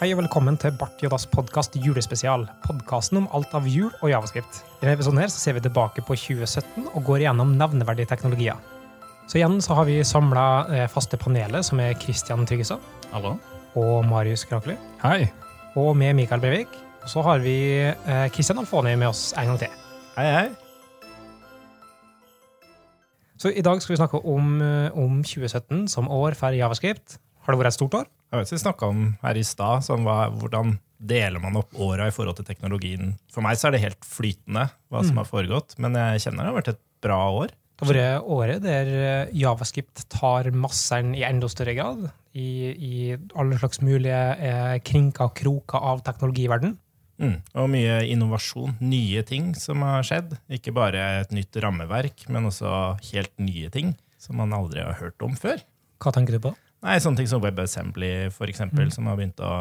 Hei og velkommen til Bart Jodas podkast julespesial. Podkasten om alt av jul og javascript. I denne episoden her så ser vi tilbake på 2017 og går igjennom nevneverdige teknologier. Så igjen så har vi samla faste panelet, som er Christian Tryggestad Hallo. og Marius Krakeli. Hei. Og med Mikael Breivik. Og så har vi eh, Christian Alfoni med oss en gang til. Hei, hei. Så i dag skal vi snakke om, eh, om 2017 som år for javascript. Har det vært et stort år? Jeg vet vi snakka om her i stad sånn hvordan deler man opp åra i forhold til teknologien. For meg så er det helt flytende hva som har foregått, men jeg kjenner det har vært et bra år. Det har vært året der eh, javascript tar masseren i enda større grad. I, i alle slags mulige eh, krinker og kroker av teknologiverden. Mm. Og mye innovasjon. Nye ting som har skjedd. Ikke bare et nytt rammeverk, men også helt nye ting som man aldri har hørt om før. Hva tenker du på? Nei, Sånne ting som WebAssembly, for eksempel, som har begynt å,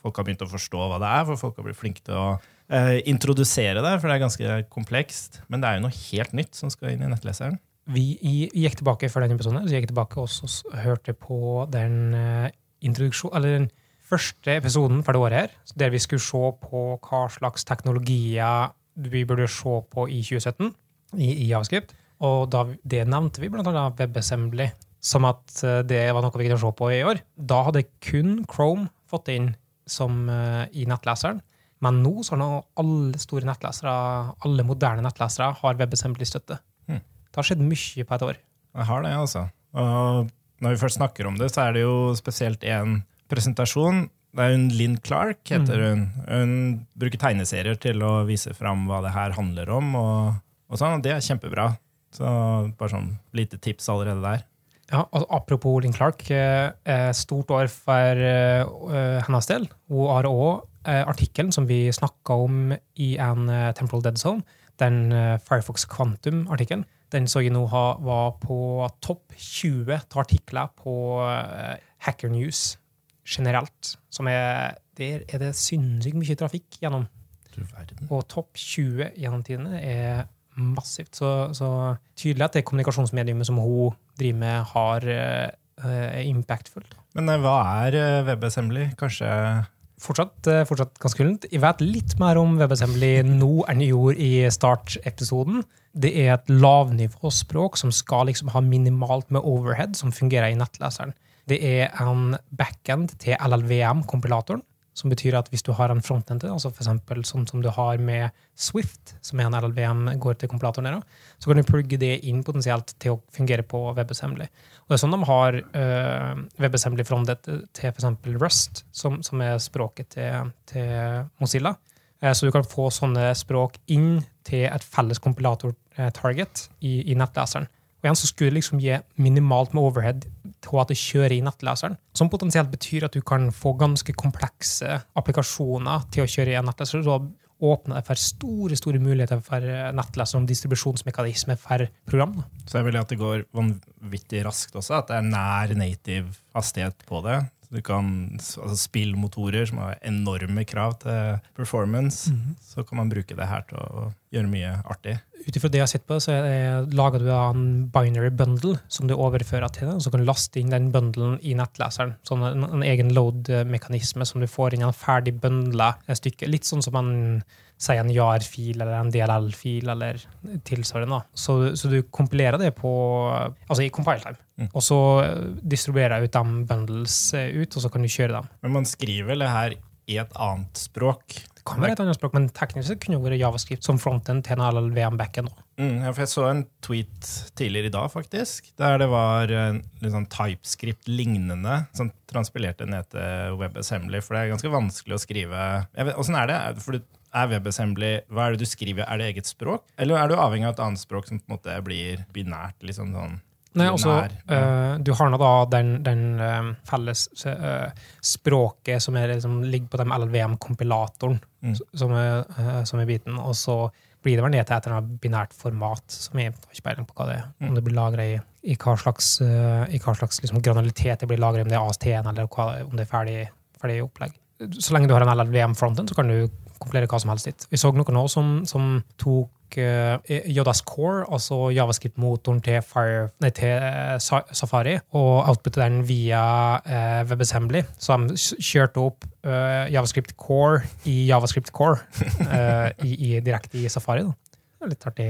folk har begynt å forstå hva det er. For folk har blitt flinke til å eh, introdusere det, for det er ganske komplekst. Men det er jo noe helt nytt som skal inn i nettleseren. Vi gikk tilbake før denne episoden, så gikk tilbake og hørte på den eh, introduksjon, eller den første episoden for det året her, der vi skulle se på hva slags teknologier vi burde se på i 2017 i, i javascript. Og da, det nevnte vi annet WebAssembly, som at eh, det var noe vi kunne se på i år. Da hadde kun Chrome fått det inn som eh, i nettleseren. Men nå så nå alle store nettlesere, alle moderne nettlesere, har WebAssembly-støtte. Hmm. Det har skjedd mye på et år. Jeg har det, altså. Og når vi først snakker om det, så er det jo spesielt en presentasjon. Det er hun Lynn Clark, heter hun. Hun bruker tegneserier til å vise fram hva det her handler om, og, og sånn, og det er kjempebra. Så bare sånn lite tips allerede der. Ja, altså, apropos Linn Clark, eh, eh, stort år for eh, eh, hennes del. Hun har òg eh, artikkelen som vi snakka om i en eh, Temporal Dead Zone, den Firefox Quantum-artikkelen. Den så jeg nå ha, var på topp 20 av artikler på Hacker News generelt. Som er Der er det sinnssykt mye trafikk gjennom. Og topp 20 gjennom tidene er massivt. Så, så tydelig at det kommunikasjonsmediumet som hun driver med, har eh, impactfullt. Men hva er eh, WebAssembly? Kanskje Fortsatt, eh, fortsatt ganske kulent. Jeg vet litt mer om WebAssembly nå enn jeg gjorde i startepisoden. Det er et lavnivåspråk som skal liksom ha minimalt med overhead, som fungerer i nettleseren. Det er en backend til LLVM-kompilatoren, som betyr at hvis du har en frontend altså eksempel sånn som du har med Swift, som er en LLVM går til kompilatoren der, så kan du plugge det inn potensielt til å fungere på WebAssembly. Og det er sånn de har uh, WebAssembly frontet til f.eks. Rust, som, som er språket til, til Mozilla. Uh, så du kan få sånne språk inn til et felles kompilator-target i, i nettleseren. Og igjen så skulle liksom gi minimalt med overhead til at det kjører i nettleseren. Som potensielt betyr at du kan få ganske komplekse applikasjoner til å kjøre i en nettleser. Så åpner det for store store muligheter for eh, nettleser om distribusjonsmekanisme for program. Så jeg vil at det går vanvittig raskt også, at det er nær native hastighet på det. Du kan, altså Spillmotorer som har enorme krav til performance, så kan man bruke det her til å gjøre mye artig. Ut ifra det jeg har sett på, så lager du en binary bundle som du overfører til og så kan du laste inn den bundlen i nettleseren. Sånn en, en egen load-mekanisme som du får inn i en ferdig bundla stykke. Litt sånn som en sier en JAR-fil eller en DLL-fil eller tilsvarende. Så, så du kompilerer det på, altså i compile time. Mm. Og så distribuerer jeg ut de bundles eh, ut, og så kan du kjøre dem. Men man skriver det her i et annet språk. Det kan være et annet språk, men teknisk sett kunne det vært javascript som fronten til en LLVM-backen. Mm, ja, jeg så en tweet tidligere i dag, faktisk, der det var en sånn TypeScript-lignende som transpilerte ned til WebAssembly, for det er ganske vanskelig å skrive Åssen er det? For du- er WebAssembly, Hva er det du skriver? Er det eget språk? Eller er du avhengig av et annet språk som på en måte blir binært? liksom sånn Nei, altså, uh, eh, du har nå da den, den uh, felles uh, språket som er, liksom, ligger på den LLVM-kompilatoren, Mm. som, som er biten, og så blir det vel ned til et eller annet binært format, som jeg har ikke peiling på hva det er. Mm. Om det blir lagra i, i hva slags, i hva slags liksom, granalitet det blir lagra, om det er AST-en, eller hva, om det er ferdig, ferdig opplegg. Så lenge du har en LLVM-fronten, så kan du kompilere hva som helst dit. Vi så noen nå som, som tok uh, eh, JS Core, altså javascript-motoren til, nei, til uh, Safari, og outputte den via uh, WebAssembly. Så de kjørte opp uh, javascript Core i javascript Core i, direkte i Safari. Da. Det er litt artig.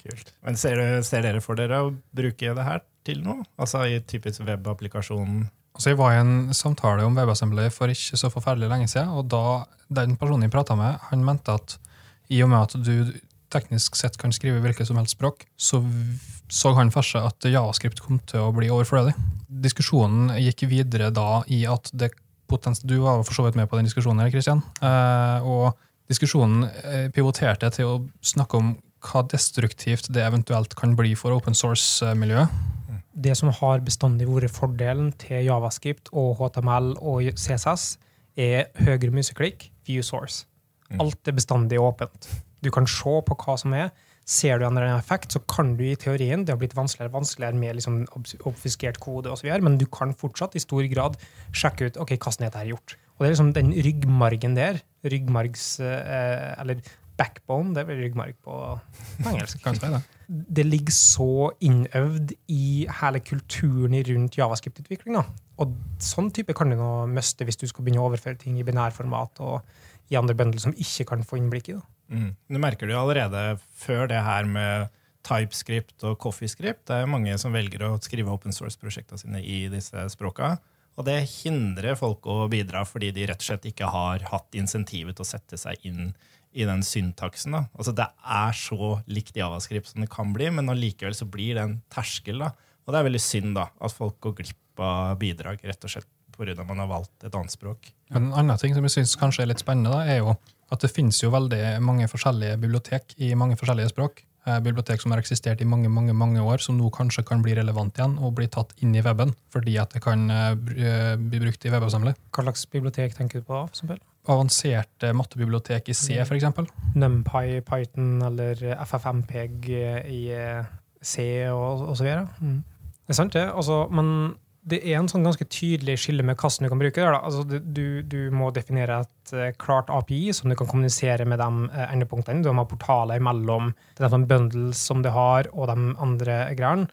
Kult. Men ser, ser dere for dere å bruke det her til noe? Altså i typisk webapplikasjon? Altså, jeg var i en samtale om WebAssembly for ikke så forferdelig lenge siden, og da den personen jeg prata med, han mente at i og med at du teknisk sett kan skrive hvilket som helst språk, så så han for seg at javascript kom til å bli overflødig. Diskusjonen gikk videre da i at det potens Du var for så vidt med på den diskusjonen, her, Christian. Eh, og diskusjonen eh, pivoterte til å snakke om hva destruktivt det eventuelt kan bli for open source-miljøet. Det som har bestandig vært fordelen til javascript og HTML og CSS, er høyre museklikk, view source. Mm. Alt er bestandig åpent. Du kan se på hva som er. Ser du en effekt, så kan du i teorien Det har blitt vanskeligere og vanskeligere med liksom obfiskert kode, og så videre, men du kan fortsatt i stor grad sjekke ut ok, hvordan dette er gjort. Og det er liksom den ryggmargen der, ryggmargs... Eh, eller backbone, det vel ryggmarg på, engelsk kanskje det, si det? det ligger så innøvd i hele kulturen rundt javascript-utvikling. Og sånn type kan du nå miste hvis du skal begynne å overføre ting i binærformat og i andre bundler som ikke kan få innblikk i. Mm. Du merker det allerede før det her med TypeScript og CoffeeScript. Det er mange som velger å skrive open source-prosjektene sine i disse språka. Og det hindrer folk å bidra fordi de rett og slett ikke har hatt insentivet til å sette seg inn i den syntaksen. Da. Altså Det er så likt javascript som det kan bli, men allikevel så blir det en terskel. da. Og det er veldig synd da, at folk går glipp av bidrag rett og slett pga. at man har valgt et annet språk. En annen ting som jeg synes kanskje er litt spennende, da, er jo at det finnes jo veldig mange forskjellige bibliotek i mange forskjellige språk. Eh, bibliotek som har eksistert i mange mange, mange år, som nå kanskje kan bli relevant igjen og bli tatt inn i weben, fordi at det kan eh, eh, bli brukt i webavsamling. Hva slags bibliotek tenker du på? for eksempel? Avanserte mattebibliotek i C, eksempel. NumPy, Python eller FFmpeg i eh, C og, videre. Mm. Det er sant, det. Altså, men det er en sånn ganske tydelig skille med hvordan du kan bruke. Da. Altså, du, du må definere et eh, klart API som du kan kommunisere med de eh, endepunktene. Du må ha portaler mellom sånn bundles som du har, og de andre greiene.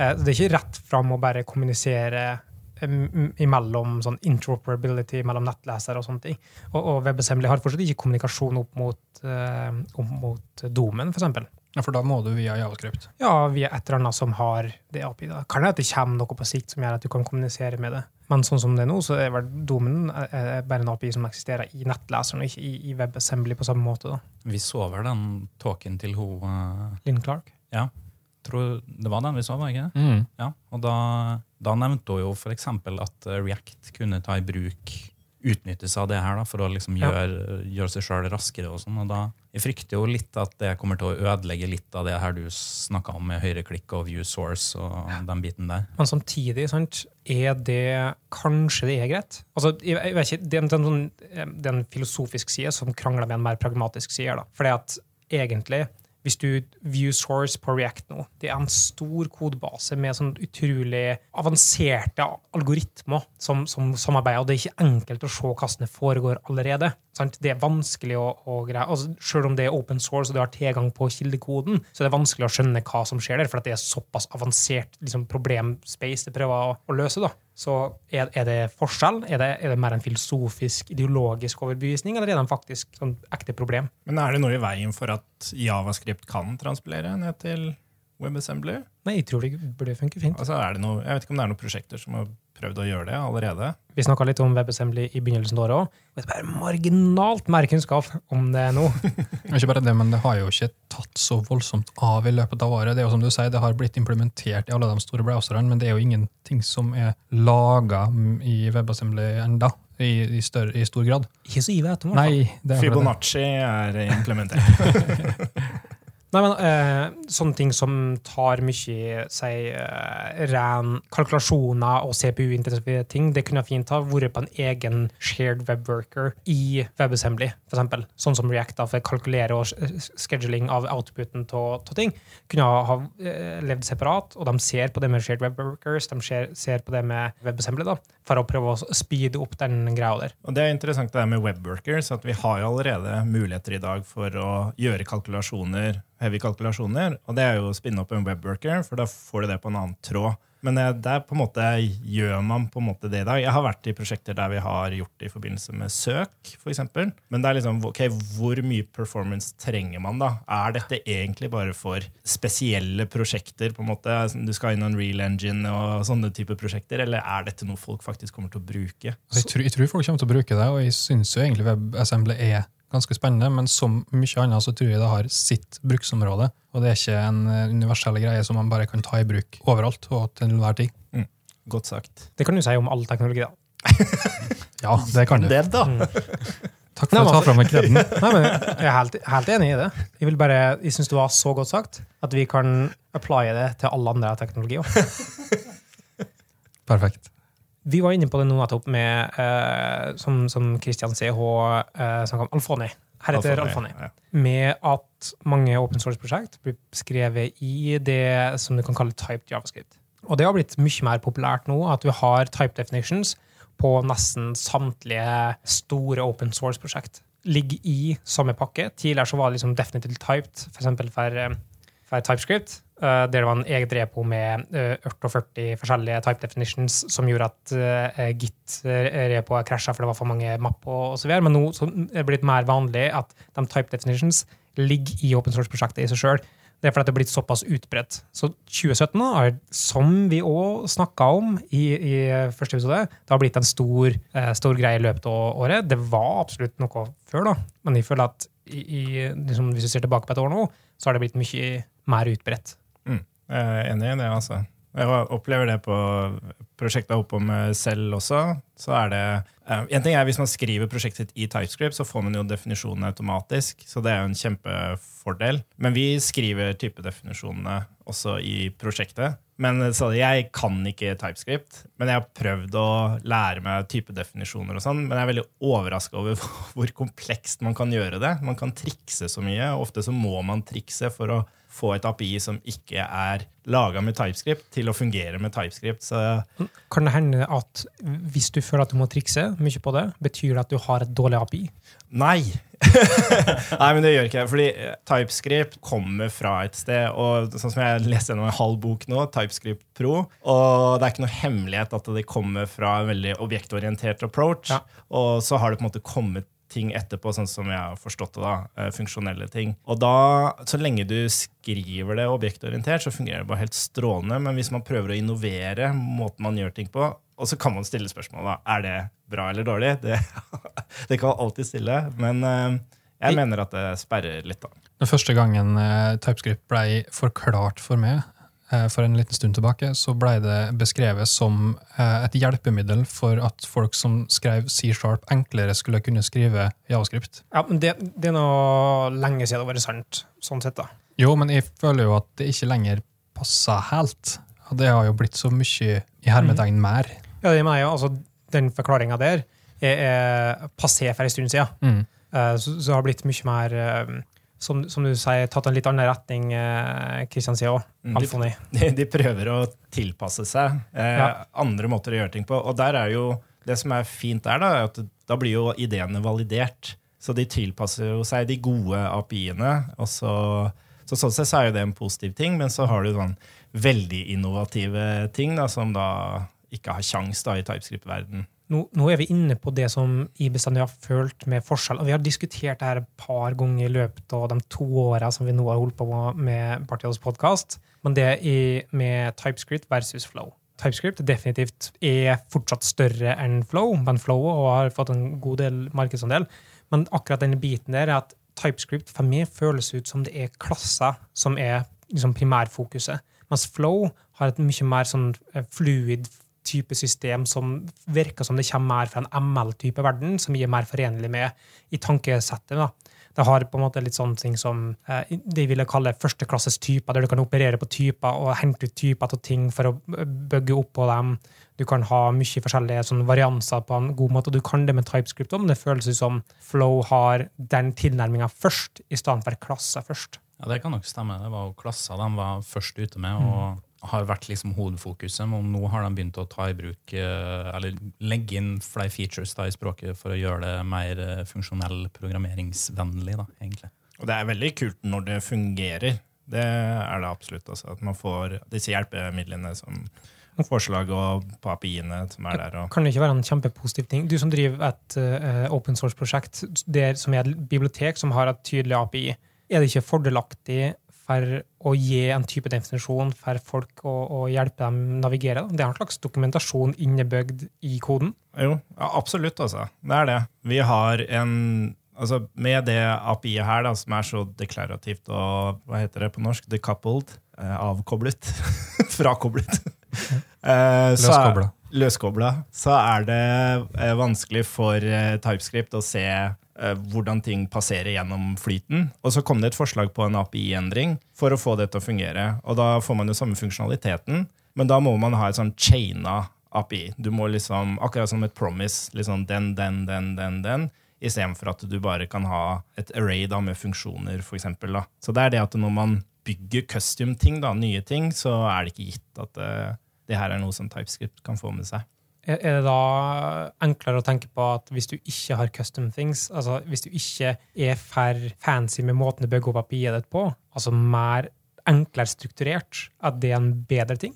Det er ikke rett fram å bare kommunisere em- imellom sånn interoperability mellom nettlesere og sånne ting. Og, og WebAssembly har fortsatt ikke kommunikasjon opp mot, eh, opp mot domen, f.eks. Ja, for da må du via javascript. Ja, via et eller annet som har det API. Da. Kan det at det kommer noe på sikt som gjør at du kan kommunisere med det. Men sånn som det er nå, så er vel domen eh, eh, bare en API som eksisterer i nettleseren, og ikke i, i WebAssembly på samme måte. da. Vi så vel den talken til hun uh... Linn Clark. Ja, tror det var den vi så, var ikke det? Mm. Ja, og da, da nevnte hun jo f.eks. at eh, React kunne ta i bruk utnyttelse av det her da, for å liksom Ja. gjøre, gjøre seg sjøl raskere. og sånn, og da, Jeg frykter jo litt at det kommer til å ødelegge litt av det her du snakka om med høyreklikk og view source og den biten der. Men samtidig, sant, er det Kanskje det er greit? Altså, jeg, vet ikke, det, er en- det, er en sånn, eh, det er en filosofisk side som krangler med en mer pragmatisk side. da. Fordi at egentlig, hvis du view source på React nå, det er en stor kodebase med sånn utrolig avanserte algoritmer som, som samarbeider, og det er ikke enkelt å se hvordan det foregår allerede. Sant? Det er vanskelig å, å greie. Altså, selv om det er open source og du har tilgang på kildekoden, så er det vanskelig å skjønne hva som skjer der, for det er såpass avansert liksom, problemspace det prøver å, å løse. da. Så er, er det forskjell? Er det, er det mer en filosofisk, ideologisk overbevisning, eller er det en faktisk sånn ekte problem? Men er det noe i veien for at javascript kan transpilere ned til WebAssembly? Nei, jeg tror det burde funke fint. Altså, det noe, jeg vet ikke om det er noen prosjekter som har prøvd å gjøre det allerede. Vi snakka litt om WebAssembly i begynnelsen av året òg. Det er bare marginalt mer kunnskap om det nå. Ikke bare det, men det har jo ikke tatt så voldsomt av i løpet av året. Det er jo som du sier, det har blitt implementert i alle de store browserne, men det er jo ingenting som er laga i WebAssembly enda, i, i, større, i stor grad. Ikke så i vet om, i hvert fall. Nei, det er akkurat det. Fibonacci er implementert. Nei, men eh, Sånne ting som tar mye si, eh, ren kalkulasjoner og CPU-intensive ting, det kunne fint ha vært på en egen shared webworker i WebAssembly, eksempel. Sånn som React da, for å kalkulere og scheduling av outputen av ting. Kunne ha eh, levd separat, og de ser på det med shared webworkers, de ser, ser på det med WebAssembly, da, for å prøve å speede opp den greia der. Og det er interessant det der med webworkers, at vi har jo allerede muligheter i dag for å gjøre kalkulasjoner heavy kalkulasjoner. Og det er jo å spinne opp en webworker, for da får du det på en annen tråd. Men det der på en måte gjør man på en måte det i dag. Jeg har vært i prosjekter der vi har gjort det i forbindelse med søk, f.eks. Men det er liksom, ok, hvor mye performance trenger man da? Er dette egentlig bare for spesielle prosjekter? på en måte? Du skal inn en real engine og sånne type prosjekter, eller er dette noe folk faktisk kommer til å bruke? Jeg, tror, jeg, tror, folk kommer til å bruke det, og jeg syns jo egentlig WebAssembly er ganske spennende, men som mye annet så tror jeg det har sitt bruksområde. Og det er ikke en eh, universell greie som man bare kan ta i bruk overalt og til enhver tid. Mm. Godt sagt. Det kan du si om all teknologi, da. ja, det kan du. Det da. Mm. Takk for Nei, å ta fram kreden. jeg er helt, helt, enig i det. Jeg, vil bare, jeg syns det var så godt sagt at vi kan applye det til alle andre teknologier. Perfekt. Vi var inne på det nå nettopp med, eh, som, som Christian CH eh, snakka om, Alfoni. Heretter Alfoni. Ja. Med at mange open source-prosjekt blir skrevet i det som du kan kalle typed javascript. Og det har blitt mye mer populært nå at du har type definitions på nesten samtlige store open source-prosjekt. Ligger i samme pakke. Tidligere så var det liksom definitively typed, f.eks. For, for, eh, for TypeScript. Uh, der det var en eget repo med uh, 48 forskjellige type definitions som gjorde at uh, Git-repoet krasja for det var for mange mapper osv. Men nå så er det blitt mer vanlig at de type definitions ligger i open source-prosjektet i seg sjøl. Det er fordi det er blitt såpass utbredt. Så 2017 er, som vi òg snakka om i, i, første episode, det har blitt en stor, eh, stor, greie i løpet av året. Det var absolutt noe før, da. Men jeg føler at i, i, liksom, hvis vi ser tilbake på et år nå, så har det blitt mye mer utbredt. Jeg er enig i det, altså. Jeg opplever det på prosjektet jeg holder på med selv også. så er det uh, en ting er Hvis man skriver prosjektet sitt i TypeScript, så får man jo definisjonen automatisk. Så det er jo en kjempefordel. Men vi skriver typedefinisjonene også i prosjektet. Men så Jeg kan ikke TypeScript, men jeg har prøvd å lære meg typedefinisjoner. og sånn, Men jeg er veldig overraska over hvor komplekst man kan gjøre det. Man kan trikse så mye. og Ofte så må man trikse for å få et API som ikke er laga med TypeScript, til å fungere med TypeScript. Så kan det hende at hvis du føler at du må trikse mye på det, betyr det at du har et dårlig API? Nei. Nei, men det gjør ikke jeg. Fordi TypeScript kommer fra et sted. Og sånn som jeg leste gjennom en halv bok nå, TypeScript Pro, og det er ikke noe hemmelighet at det kommer fra en veldig objektorientert approach. Ja. Og så har det på en måte kommet ting etterpå, sånn som jeg har forstått det. da, eh, Funksjonelle ting. Og da, Så lenge du skriver det objektorientert, så fungerer det bare helt strålende. Men hvis man prøver å innovere måten man gjør ting på, og så kan man stille spørsmål da, er det bra eller dårlig. Det, det kan man alltid stille. Men uh, jeg mener at det sperrer litt. da. Den første gangen uh, TypeScript ble forklart for meg, Eh, for en liten stund tilbake, så ble det beskrevet som eh, et hjelpemiddel for at folk som skrev C-sharp, enklere skulle kunne skrive javascript. Ja, men det, det er noe lenge siden det har vært sant. sånn sett da. Jo, men jeg føler jo at det ikke lenger passer helt. Og det har jo blitt så mye i hermetegn mm. Ja, det mener jeg. Altså, den forklaringa der er, er passé for en stund siden. Mm. Uh, så, så har det blitt mye mer uh, som, som, du sier, tatt en litt annen retning, Kristian eh, sier òg. De, de, de, prøver å tilpasse seg eh, ja. andre måter å gjøre ting på. Og der er jo, det som er fint der, da, er at da blir jo ideene validert. Så de tilpasser jo seg de gode API-ene. og så, så Sånn sett så er jo det en positiv ting, men så har du sånn veldig innovative ting da, som da ikke har kjangs i TypeScript-verdenen nå, nå, er vi inne på det som jeg bestandig har følt med forskjell. og Vi har diskutert det her et par ganger i løpet av de to åra som vi nå har holdt på med Partiets podkast. Men det er med TypeScript versus Flow. TypeScript definitivt er fortsatt større enn Flow, men Flow har fått en god del markedsandel. Men akkurat denne biten der er at TypeScript for meg føles ut som det er klasser som er liksom primærfokuset. Mens Flow har et mye mer sånn eh, fluid type system som virker som det kommer mer fra en ML-type verden, som vi er mer forenlig med i tankesettet. da. Det har på en måte litt sånne ting som eh, de ville kalle førsteklasses typer, der du kan operere på typer og hente ut typer til ting for å bygge opp på dem. Du kan ha mye forskjellige sånn, varianser på en god måte, og du kan det med TypeScript òg, men det føles som Flow har den tilnærminga først, i stedet for klasser først. Ja, Det kan nok stemme. Det var jo klasser de var først ute med. og mm har vært liksom hovedfokuset, men nå har de begynt å ta i bruk, eh, eller legge inn flere features da, i språket for å gjøre det mer eh, funksjonell programmeringsvennlig. Da, egentlig. Og det er veldig kult når det fungerer. Det er det absolutt. Altså, at man får disse hjelpemidlene som forslag og på API-ene som er der. Og Kan det ikke være en kjempepositiv ting? Du som driver et uh, open source-prosjekt som er et bibliotek som har et tydelig API, er det ikke fordelaktig for å gi en type definisjon for folk å, å hjelpe dem navigere? Det er en slags dokumentasjon innebygd i koden. Jo, ja, absolutt, altså. Det er det. Vi har en Altså, med det API-et her, da, som er så deklarativt og hva heter det på norsk? Decoupled? Eh, avkoblet? Frakoblet. Eh, så Løskobla. løskobla, så er det eh, vanskelig for eh, TypeScript å se hvordan ting passerer gjennom flyten. Og så kom det et forslag på en API-endring for å få det til å fungere. Og da får man jo samme funksjonaliteten, men da må man ha et sånn chaina API. Du må liksom, Akkurat som et promise. liksom Den, den, den, den, den. Istedenfor at du bare kan ha et array da, med funksjoner, for eksempel, da. Så det er det at når man bygger custom-ting, da, nye ting, så er det ikke gitt at eh, det her er noe som TypeScript kan få med seg. Er det da enklere å tenke på at hvis du ikke har custom things, altså hvis du ikke er for fancy med måten du bygger opp API-et ditt på, altså mer enklere strukturert, at det er en bedre ting?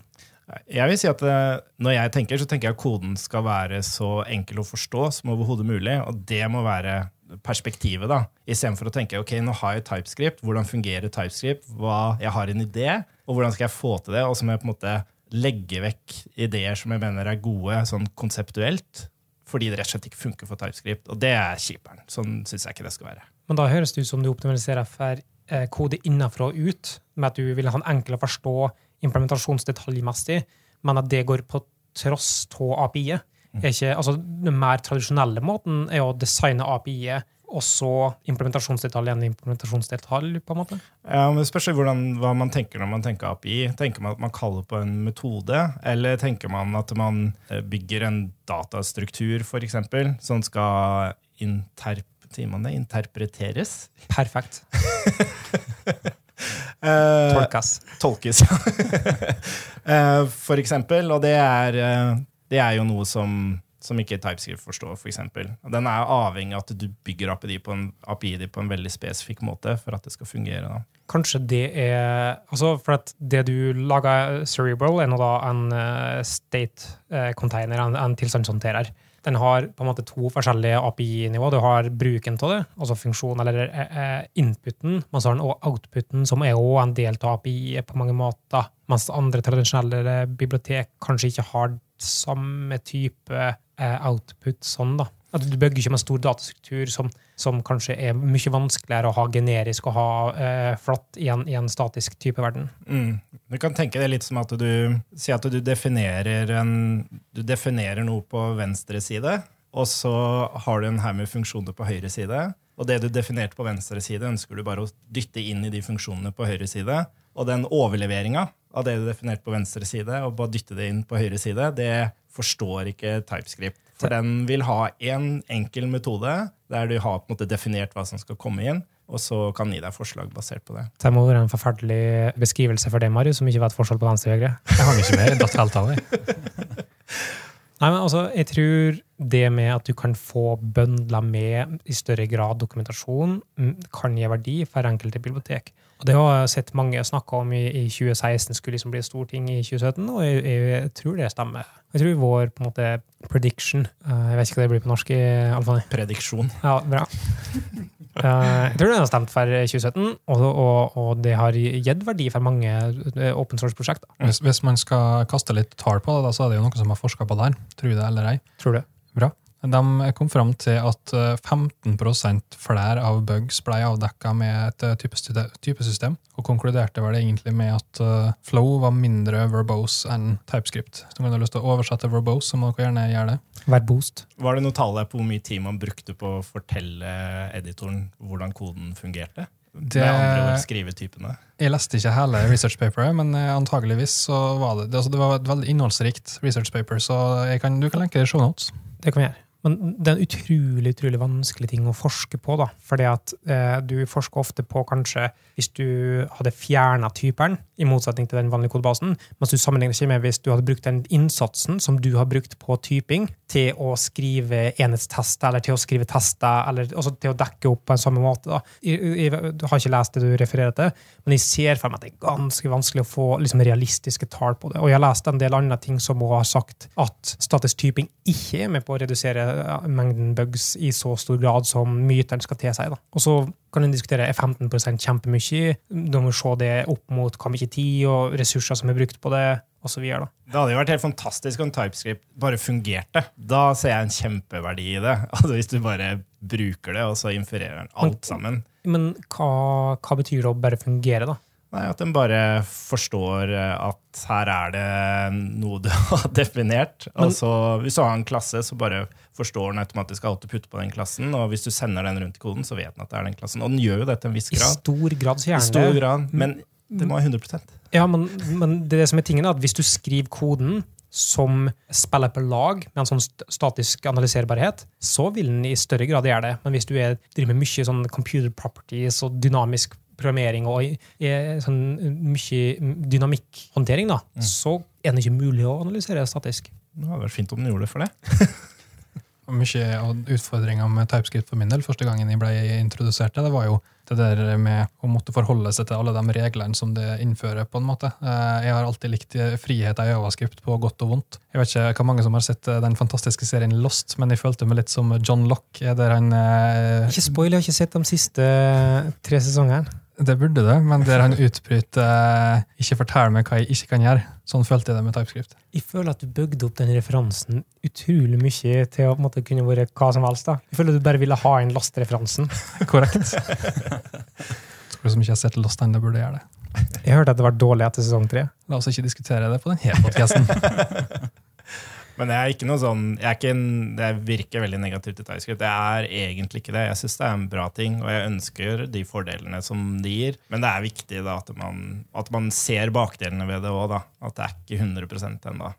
Jeg vil si at eh, Når jeg tenker, så tenker jeg at koden skal være så enkel å forstå som overhodet mulig. Og det må være perspektivet. da. Istedenfor å tenke ok, nå har jeg TypeScript, hvordan fungerer TypeScript, hva, jeg har en idé, og hvordan skal jeg få til det? Og så må jeg på en måte legge vekk ideer som jeg mener er gode sånn konseptuelt, fordi det rett og slett ikke funker for TypeScript. Og det er kjiperen. Sånn syns jeg ikke det skal være. Men da høres det ut som du optimaliserer for eh, kode innenfra og ut, med at du vil ha en enkel å forstå implementasjonsdetaljmessig, men at det går på tross av API-et. Er Altså, den mer tradisjonelle måten er å designe API-et, og så implementasjonsdetalj igjen implementasjonsdetalj, på en måte. Ja, men spørsmålet spørs hvordan, hva man tenker når man tenker API. Tenker man at man kaller på en metode, eller tenker man at man eh, bygger en datastruktur, f.eks., som skal interp sier man det? interpreteres? Perfekt. Eh, Tolkes. tolkes. ja. for eksempel, og det er, eh, det er jo noe som, som ikke TypeScript forstår, for eksempel. Den er avhengig av at du bygger API på en, API på en veldig spesifikk måte for at det skal fungere. Da. Kanskje det er altså For at det du lager Cerebral, er nå da en eh, state eh, container, en, en tilstandshåndterer. Den har på en måte to forskjellige API-nivå. Du har bruken av det, altså funksjon eller eh, inputen, men så har den også outputen, som er også en del av API på mange måter. Mens andre tradisjonelle bibliotek kanskje ikke har samme type output sånn, da. At du bygger ikke med stor datastruktur som, som kanskje er mye vanskeligere å ha generisk og ha eh, flatt i en, i en statisk type verden. Mm. Du kan tenke det litt som at du sier at du definerer, en, du definerer noe på venstre side, og så har du en haug med funksjoner på høyre side. Og det du definerte på venstre side, ønsker du bare å dytte inn i de funksjonene på høyre side. Og den overleveringa av det du definerte på venstre side, og bare dytte det inn på høyre side, det forstår ikke TypeScript. For den vil ha én enkel metode der du har på en måte definert hva som skal komme inn, og så kan den gi deg forslag basert på det. Det må være en forferdelig beskrivelse for deg, Marius, som ikke vet forskjell på venstre og høyre. Jeg hang ikke med. Datt helt av. Nei, men altså, jeg tror det med at du kan få bøndla med i større grad dokumentasjon, mm, kan gi verdi for enkelte bibliotek. Og Det har jeg sett mange snakke om i, i 2016 skulle liksom bli et stort ting i 2017, og jeg, jeg tror det stemmer. Jeg tror vår på en måte prediction eh, Jeg vet ikke hva det blir på norsk. i alle fall. Prediksjon. Ja, bra. Eh, jeg tror det har stemt for 2017, og, og, og det har gitt verdi for mange eh, open source-prosjekter. Hvis, hvis man skal kaste litt tall på det, da, så er det jo noen som har forska på det her. Tror du det eller ei. Tror du? Bra. De kom fram til at eh, 15% flere av bugs ble avdekka med et eh, typesystem, og konkluderte vel egentlig med at eh, Flow var mindre verbose enn TypeScript. Så om dere har lyst til å oversette verbose, så må dere gjerne gjøre det. Verbost. Var det noe tall på hvor mye tid man brukte på å fortelle editoren hvordan koden fungerte? Det- Med andre ord skrivetypene. Jeg leste ikke hele research paperet, men eh, antageligvis så var det det, altså det var et veldig innholdsrikt research paper, så jeg kan, du kan lenke det i show notes. Det kan vi gjøre. Men det er en utrolig utrolig vanskelig ting å forske på. da, fordi at eh, Du forsker ofte på kanskje hvis du hadde fjerna typeren, i motsetning til den vanlige kodebasen, mens du sammenligner ikke med hvis du hadde brukt den innsatsen som du har brukt på typing, til å skrive enhetstester eller til å skrive tester, eller til å dekke opp på en samme måte. Jeg, jeg, har ikke lest det du refererer til, men jeg ser for meg at det er ganske vanskelig å få liksom, realistiske tall på det. Og jeg har lest en del andre ting som også har sagt at statisk typing ikke er med på å redusere mengden bugs i så stor grad som myteren skal tilsi. da. Og så kan en diskutere er 15 kjempemye. Da må se det opp mot hvor mye tid og ressurser som er brukt på det, Og så videre, da. Det hadde jo vært helt fantastisk om TypeScript bare fungerte. Da ser jeg en kjempeverdi i det. Altså Hvis du bare bruker det, og så infererer den alt sammen. Men hva, hva betyr det å bare fungere, da? Nei, At den bare forstår eh, at her er det noe du har definert. Altså, Hvis du har en klasse, så bare forstår den automatisk alt du putter på den klassen. Og hvis du sender den rundt i koden, så vet den at det er den klassen. Og den gjør jo det til en viss grad. I stor grad så gjerne. I stor grad, Men det må være 100 Ja, men, men det, det som er tingen, er at hvis du skriver koden som spiller på lag med en sånn statisk analyserbarhet, så vil den i større grad gjøre det. Men hvis du er, driver med mye sånn computer properties og dynamisk programmering og i sånn mye dynamikkhåndtering, da, så er det ikke mulig å analysere statisk. Det hadde vært fint om den gjorde det for det. Og Mye av utfordringa med TypeScript for min del, første gangen jeg ble introdusert det, var jo det der med å måtte forholde seg til alle de reglene som det innfører. på en måte. Eh, Jeg har alltid likt frihet i Javascript på godt og vondt. Jeg vet ikke hvor mange som har sett eh, den fantastiske serien Lost, men jeg følte meg litt som John Locke, der han eh, Ikke spoil, jeg har ikke sett de siste tre sesongene. Det burde det, men der han utbryter eh, 'ikke fortell meg hva jeg ikke kan gjøre'. Sånn følte jeg det med TypeScript. Jeg føler at du bygde opp den referansen utrolig mye til å måte, kunne vært hva som helst. da. Jeg føler at du bare ville ha inn lastreferansen. Korrekt. Tror du som ikke har sett Lost ennå, burde gjøre det. Jeg hørte at det var dårlig etter sesong tre. La oss ikke diskutere det på denne podkasten. Men jeg er ikke noe sånn, jeg ikke en, det virker veldig negativt til TypeScript. Det er egentlig ikke det. Jeg syns det er en bra ting, og jeg ønsker de fordelene som de gir. Men det er viktig da, at, man, at man ser bakdelene ved det òg. At det er ikke 100% ennå.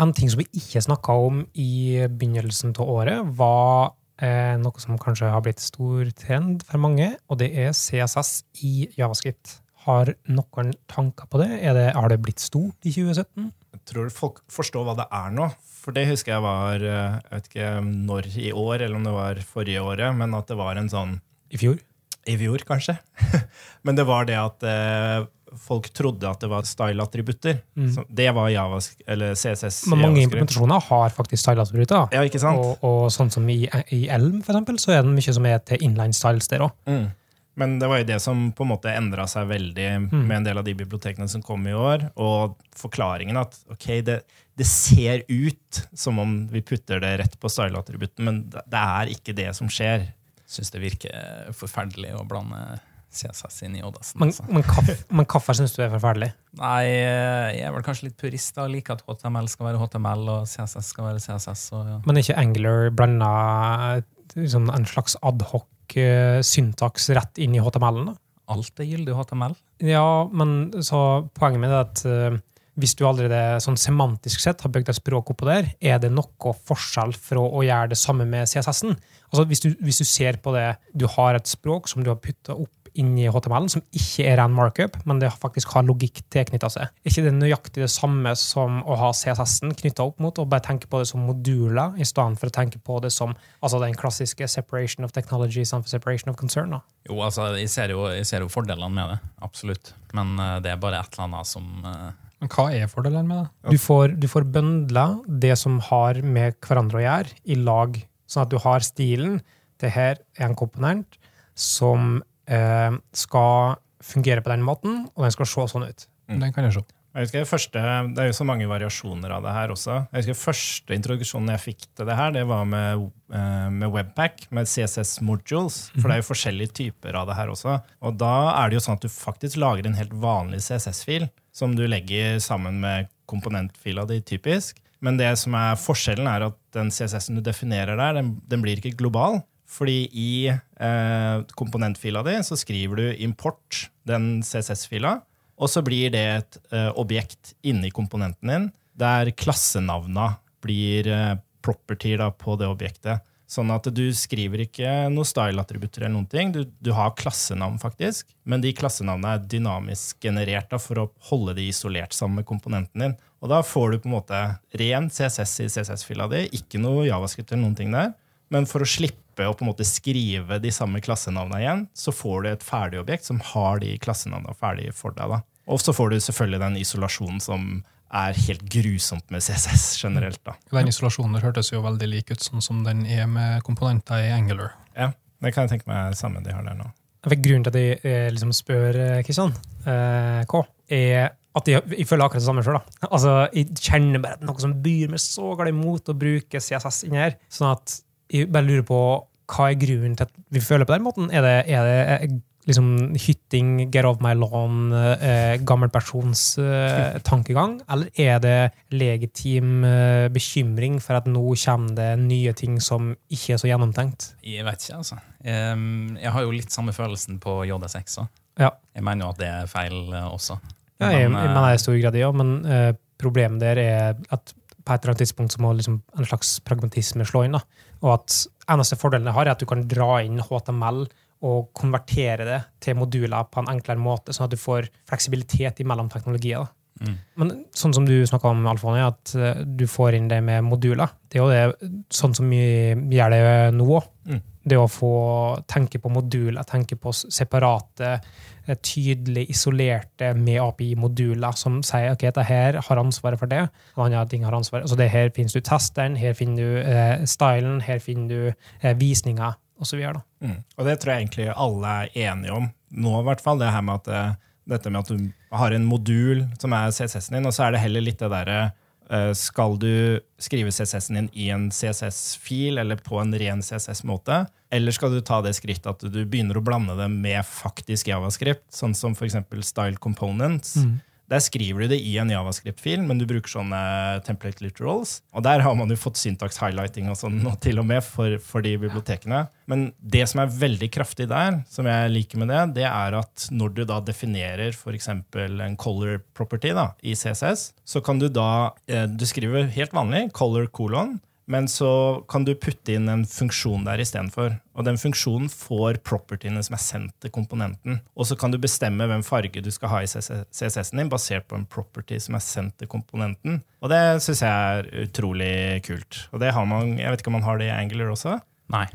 En ting som vi ikke snakka om i begynnelsen av året, var eh, noe som kanskje har blitt stor trend for mange, og det er CSS i Javascript. Har noen tanker på det? Det har det blitt stort i 2017? Jeg tror folk forstår hva det er nå. For det husker jeg var eh, Jeg vet ikke når i år, eller om det var forrige året, men at det var en sånn I fjor? I fjor, kanskje. men det var det at eh, folk trodde at det var style-attributter. Mm. Det var Javas, eller CSS. Men mange implementasjoner har faktisk style-attributter. Ja, ikke sant? Og, og sånn som i, i Elm, for eksempel, så er det mye som er til inline styles der òg. Mm. Men det var jo det som på en måte endra seg veldig med en del av de bibliotekene som kom i år. Og forklaringen at ok, det, det ser ut som om vi putter det rett på style-attributten, men det, er ikke det som skjer. Syns det virker forferdelig å blande CSS inn i Odassen. Men, altså. men, men hvorfor syns du er forferdelig? Nei, jeg er vel kanskje litt purist og liker at HTML skal være HTML og CSS skal være CSS. Og, ja. Men er ikke Angular blanda liksom en slags adhoc eh, syntaks rett inn i HTML-en? da? Alt er gyldig HTML. Ja, men så poenget med det er at eh, hvis du allerede sånn semantisk sett har bygd et språk oppå der, er det noe forskjell fra å gjøre det samme med CSS-en? Altså hvis du, hvis du ser på det, du har et språk som du har putta opp inn i HTML-en, som ikke er ren markup, men det faktisk har logikk tilknytta seg. Er ikke det nøyaktig det samme som å ha CSS-en knytta opp mot, og bare tenke på det som moduler, i stedet for å tenke på det som altså den klassiske separation of technology istedenfor separation of concern? da? Jo, altså, jeg ser jo, jeg ser jo fordelene med det. Absolutt. Men uh, det er bare et eller annet som eh, Men hva er fordelene med det? Du får, du får bøndla det som har med hverandre å gjøre, i lag. Sånn at du har stilen. Det her er en komponent som eh, skal fungere på den måten, og den skal se sånn ut. Den kan jeg se. Jeg husker det, første, det er jo så mange variasjoner av det her også. Jeg husker Første introduksjonen jeg fikk til det her, det var med, eh, med Webpack, med CSS modules. For det er jo forskjellige typer av det her også. Og da er det jo sånn at du faktisk lager en helt vanlig CSS-fil som du legger sammen med komponentfila di, typisk. Men det som er forskjellen, er at den CSS-en du definerer der, den, den blir ikke global. Fordi i eh, komponentfila di så skriver du import den CSS-fila, og så blir det et eh, objekt inni komponenten din, der klassenavna blir eh, property da, på det objektet. Sånn at du skriver ikke noe style-attributter eller noen ting. Du, du, har klassenavn, faktisk, men de klassenavnene er dynamisk generert da, for å holde de isolert sammen med komponenten din. Og da får du på en måte ren CSS i CSS-fila di, ikke noe javascript eller noen ting der. Men for å slippe å på en måte skrive de samme klassenavnene igjen, så får du et ferdig objekt som har de klassenavnene ferdig for deg. da. Og så får du selvfølgelig den isolasjonen som er helt grusomt med CSS generelt. da. Den isolasjonen der hørtes jo veldig lik ut sånn som den er med komponenter i Angular. Ja, det kan jeg tenke meg samme de har der nå. Grunnen til at jeg eh, liksom spør eh, Kristian eh, K, er at jeg, jeg, føler akkurat det samme sjøl. Altså, jeg kjenner bare at noe som byr meg så galt imot å bruke CSS inni her. sånn at jeg bare lurer på hva er grunnen til at vi føler på den måten? Er det, er det liksom hytting, get off my lawn, eh, gammelpersons eh, tankegang? Eller er det legitim eh, bekymring for at nå kommer det nye ting som ikke er så gjennomtenkt? Jeg vet ikke, altså. Jeg har jo litt samme følelsen på JSX òg. Ja. Jeg mener jo at det er feil eh, også. Ja, jeg, jeg mener i stor grad ja, men uh, problemet der er at på et eller annet tidspunkt så må liksom en slags pragmatisme slå inn. da. Og at eneste fordelen jeg har, er at du kan dra inn HTML og konvertere det til moduler på en enklere måte, sånn at du får fleksibilitet imellom teknologier. Mm. Men sånn som du snakka om, Alfoni, at eh, du får inn det med moduler. Det er jo det, sånn som vi gjør det nå òg. Mm. Det å få tenke på moduler, tenke på separate, eh, tydelig isolerte med API-moduler som sier ok, dette her har ansvaret for det, og andre ting har ansvaret. Altså det Her finner du testeren, her finner du eh, stylen, her finner du eh, visninger osv. Mm. Og det tror jeg egentlig alle er enige om nå, i hvert fall. Det her med at eh, dette med at du har en modul som er CSS-en din, og så er det heller litt det derre eh, skal du skrive CSS-en din i en CSS-fil eller på en ren CSS-måte? Eller skal du ta det skrittet at du begynner å blande det med faktisk javascript, sånn som f.eks. style components? Mm. Der skriver du det i en javascript-fil, men du bruker sånne template literals. Og der har man jo fått syntax highlighting og sånn til og med for, for, de bibliotekene. Men det som er veldig kraftig der, som jeg liker med det, det er at når du da definerer f.eks. en color property da, i CSS, så kan du da eh, Du skriver helt vanlig color colon, men så kan du putte inn en funksjon der istedenfor. Og den funksjonen får propertyene som er sendt til komponenten. Og så kan du bestemme hvem farge du skal ha i CSS-en din, basert på en property som er sendt til komponenten. Og det syns jeg er utrolig kult. Og det har man, jeg vet ikke om man har det i Angular også? Nei.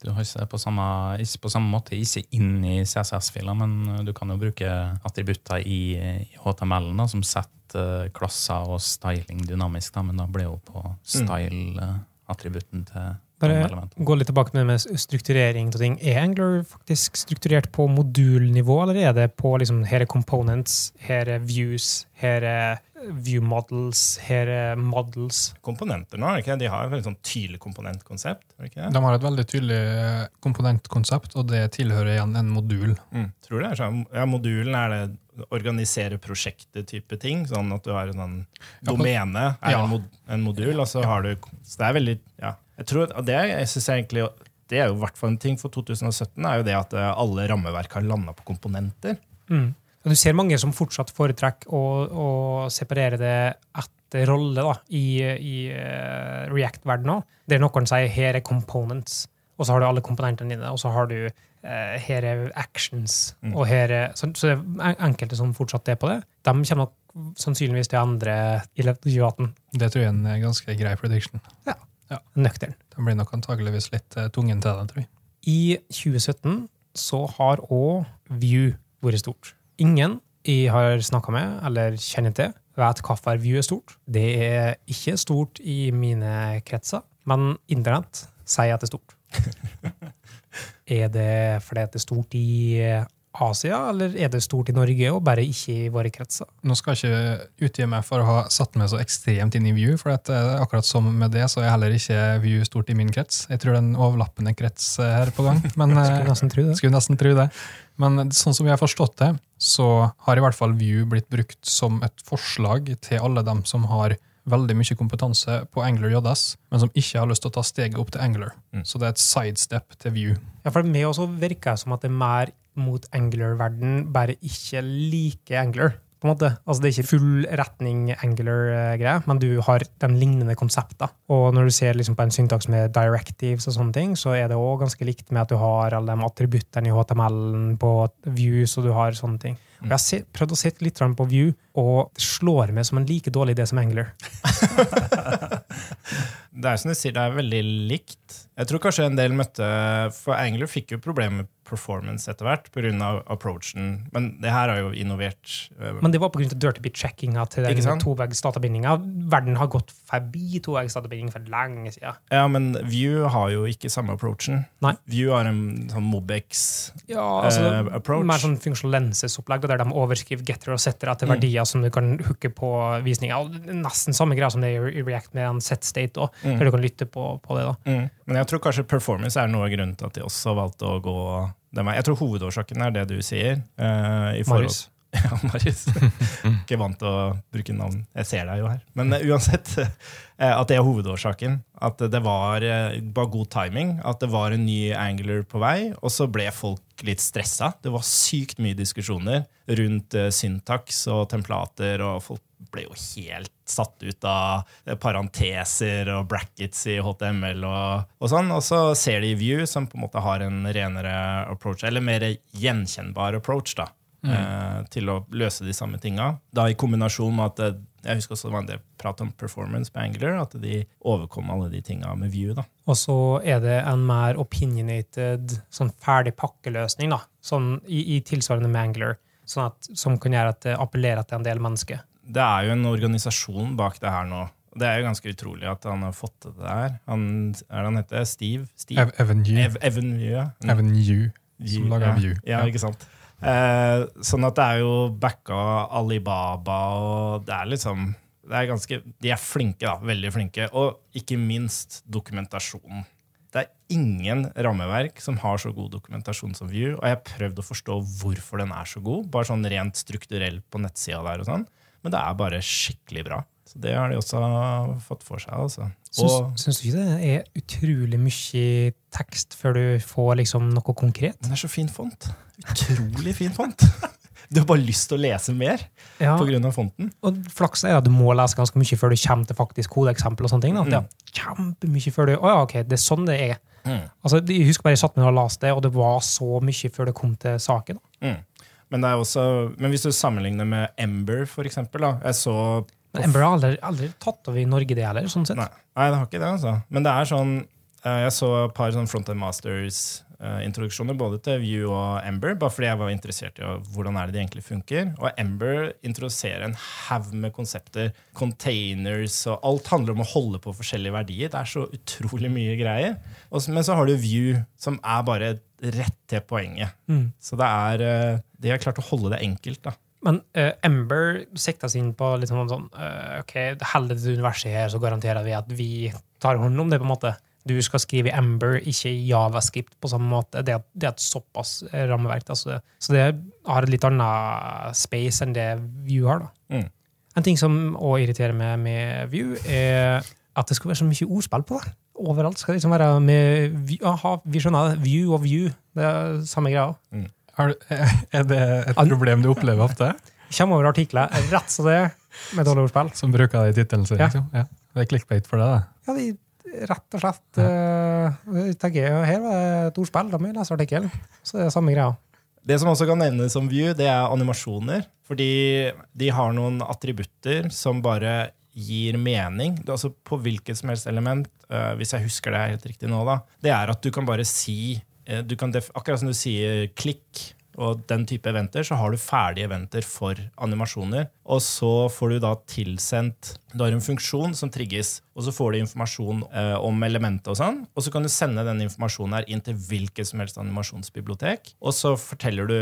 Du har ikke på samme, ikke på samme måte, ikke inn i CSS-filer, men du kan jo bruke attributter i, i HTML-en som setter Eh, klasser og styling dynamisk, da, men da blir jo på mm. style-attributten til bare gå litt tilbake med, med strukturering av ting. Er Angler faktisk strukturert på modulnivå, eller er det på liksom, her er components, her er views, her er view models, her er models? Komponenter nå, ikke? De har et veldig sånn tydelig komponentkonsept? De har et veldig tydelig komponentkonsept, og det tilhører igjen en modul. Mm, tror det er sånn. Ja, Modulen er det organisere prosjektet-type ting. Sånn at du har en sånn domene, er ja. en, mod, en, modul, og så har du Så det er veldig Ja. Jeg tror det, jeg synes egentlig, det er jo hvert fall en ting for 2017, er jo det at eh, alle rammeverk har landa på komponenter. Mm. Du ser mange som fortsatt foretrekker å, å separere det etter rolle da, i, i uh, React-verdenen. Der noen sier 'her er components', og så har du alle komponentene dine. Og så har du uh, her er actions. Mm. og her er, så, så, det er enkelte som fortsatt er på det. De kommer nok sannsynligvis til andre i 2018. Det tror jeg er en ganske grei prediction. Ja. Ja. Nøktern. Den blir nok antageligvis litt uh, tungen til det, tror jeg. I 2017 så har òg View vært stort. Ingen jeg har snakka med eller kjenner til, vet hvorfor View er stort. Det er ikke stort i mine kretser, men internett sier at det er stort. Er det fordi det er stort i Asia, eller er det stort i Norge og bare ikke i våre kretser? Nå skal jeg ikke utgi meg for å ha satt meg så ekstremt inn i View, for at eh, akkurat som med det, så er heller ikke View stort i min krets. Jeg tror det er en overlappende krets eh, her på gang. Men, skulle eh, nesten tro det. Skulle nesten tro det. Men sånn som vi har forstått det, så har i hvert fall View blitt brukt som et forslag til alle dem som har veldig mye kompetanse på Angler JS, men som ikke har lyst til å ta steget opp til Angler. Mm. Så det er et sidestep til View. Ja, for meg også virker det som at det er mer mot Angler-verden, bare ikke like Angler. på en måte. Altså, det er ikke full retning Angular-greie, men du har de lignende konseptene. Og når du ser liksom på en syntaks med directives og sånne ting, så er det òg ganske likt med at du har alle de attributtene i HTML-en på views, og du har sånne ting. Og jeg har prøvd å se litt på View, og det slår meg som en like dårlig idé som Angler. Det er som du sier, det er veldig likt. Jeg tror kanskje en del møtte For Angler fikk jo problemer med performance etter hvert pga. approachen. Men det her har jo innovert. øh, Men det var pga. dirty bit-checkinga til den sant? tovegsdatabindinga. Verden har gått forbi tovegsdatabinding for lenge siden. Ja, men View har jo ikke samme approachen. Nei. View har en sånn Mobex Ja, altså, eh, approach. Mer sånn functional lensesopplegg, der de overskriver getter og setter etter Mm. verdier som du kan hooke på visninga. Nesten samme greia som det er i React med en set state, også, Mm. der du kan lytte på, på det. da. Mm. Men jeg tror kanskje performance er noe av grunnen til at de også valgte å gå den veien. Jeg tror hovedårsaken er det du sier. Uh, i Marius. Ja, Marius. Ikke vant til å bruke navn. Jeg ser deg jo her. Men uh, uansett, uh, at det er hovedårsaken. At det var bare god timing. At det var en ny angler på vei, og så ble folk litt stressa. Det var sykt mye diskusjoner rundt syntax og templater, og folk ble jo helt satt ut av eh, parenteser og brackets i HTML og, og sånn. Og så ser de View, som på en måte har en renere approach, eller mer gjenkjennbar approach, da. eh, til å løse de samme tinga. Da i kombinasjon med at det, jeg husker også det var en del prat om performance på Angler, at de overkom alle de tinga med View. da. Og så er det en mer opinionated, sånn ferdig pakkeløsning, da. Sånn i, i tilsvarende med Angler, sånn at, som kan gjøre at det appellerer til en del mennesker. Det er jo en organisasjon bak det her nå. Det er jo ganske utrolig at han har fått til det her. Han, er det han heter? Steve? Steve? Evan Yu. Ev Evan View, ja. Mm. Evan Yu, som lager ja. View. Ja, ikke sant. Eh, sånn at det er jo backa Alibaba, og det er liksom det er ganske, De er flinke, da. Veldig flinke. Og ikke minst dokumentasjon. Det er ingen rammeverk som har så god dokumentasjon som View, og jeg har prøvd å forstå hvorfor den er så god, bare sånn rent strukturell på nettsida der og sånn. Men det er bare skikkelig bra. Så det har de også fått for seg. altså. Syns, Og syns du ikke det er utrolig mye tekst før du får liksom noe konkret? den er så fin font. Utrolig fin font. Du har bare lyst til å lese mer Ja, av fonten. og flaks er at du må lese ganske mye før du kommer til faktisk kodeeksempel. og sånne ting. Mm. Det er kjempemye før du Å ja, ok, det er sånn det er. Mm. Altså, jeg husker bare jeg satt med og leste det, og det var så mye før det kom til saken. Mm. Men, det også, men hvis du sammenligner med Ember, for eksempel da, jeg så Men Ember har aldri, aldri tatt over i Norge, det heller. sånn sett. Nei, nei, det har ikke det, altså. Men det er sånn eh, Jeg så et par sånn Frontend Masters-introduksjoner både til Vue og Ember, bare fordi jeg var interessert i hvordan er det de egentlig funker. Og Ember introduserer en haug med konsepter. Containers og Alt handler om å holde på forskjellige verdier. Det er så utrolig mye greier. Men så har du Vue, som er bare rett til poenget. Mm. Så det er eh, De har klart å holde det enkelt, da. Men uh, Ember sikta seg inn på litt sånn, sånn uh, ok, det universet her, så garanterer vi at vi tar hånd om det. på en måte. Du skal skrive i Ember, ikke i Javascript på samme måte. Det det er et såpass eh, rammeverk. Altså. så det, har et litt annet space enn det Vue har. da. Mm. En ting som òg irriterer meg med Vue, er at det skal være så mye ordspill på det. Overalt skal det liksom være med. Aha, vi skjønner det. Vue og Vue. Det er samme greia. Har du- Er det et problem du opplever ofte? Kommer over artikler rett som det er, med dårlige ordspill. Som bruker det i tittelen sin? Ja. Liksom? Ja. Det er clickbait for det, da. Ja, de, rett og slett eh, tenker jeg, Her var det et ordspill, da må jeg lese artikkelen. Så det er samme greia. Det som også kan nevnes som view, det er animasjoner. Fordi de har noen attributter som bare gir mening. Det er altså På hvilket som helst element, øh, hvis jeg husker det helt riktig nå, da, det er at du kan bare si eh, du kan Akkurat som du sier klikk og den type eventer, så har du ferdige eventer for animasjoner. Og så får du da tilsendt Du har en funksjon som trigges, og så får du informasjon eh, om elementet og sånn. Og så kan du sende den informasjonen her inn til hvilket som helst animasjonsbibliotek. Og så du,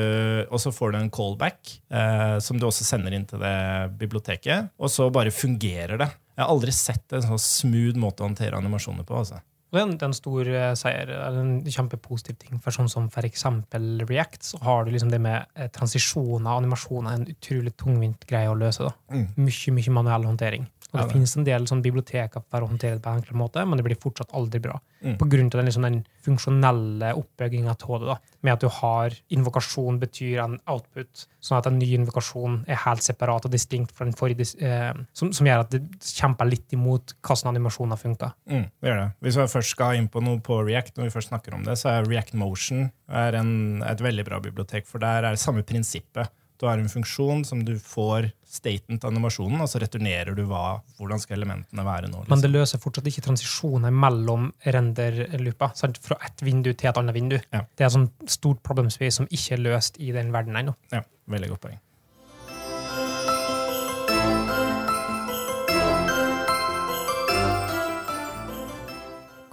og så får du en callback eh, som du også sender inn til det biblioteket. Og så bare fungerer det. Jeg har aldri sett en sånn smooth måte å håndtere animasjoner på. altså. Det er en, det er en stor eh, seier, eller en kjempepositiv ting. For sånn som for eksempel React, så har du liksom det med eh, transisjoner og animasjoner en utrolig tungvint greie å løse. da. Mm. Mye mye manuell håndtering. Og Ja, det det. finnes en del sånn biblioteker for å håndtere det på en enklere måte, men det blir fortsatt aldri bra. Mm. På grunn av den, liksom, den funksjonelle oppbygginga av det. da, Med at du har invokasjon betyr en output, sånn at en ny invokasjon er helt separat og distinkt fra den forrige, eh, som, som gjør at det kjemper litt imot hvordan animasjoner funker. Mm, det gjør det. Hvis vi først skal inn på noe på React, når vi først snakker om det, så er React Motion er en, et veldig bra bibliotek, for der er det samme prinsippet. Du har en funksjon som du får staten til animasjonen, og så returnerer du hva, hvordan skal elementene være nå. Men det Liksom. løser fortsatt ikke transisjoner mellom renderlooper. sant? Fra ett vindu til et annet vindu. Ja. Det er et sånt stort problem space som ikke er løst i den verdenen ennå. Ja, veldig godt poeng.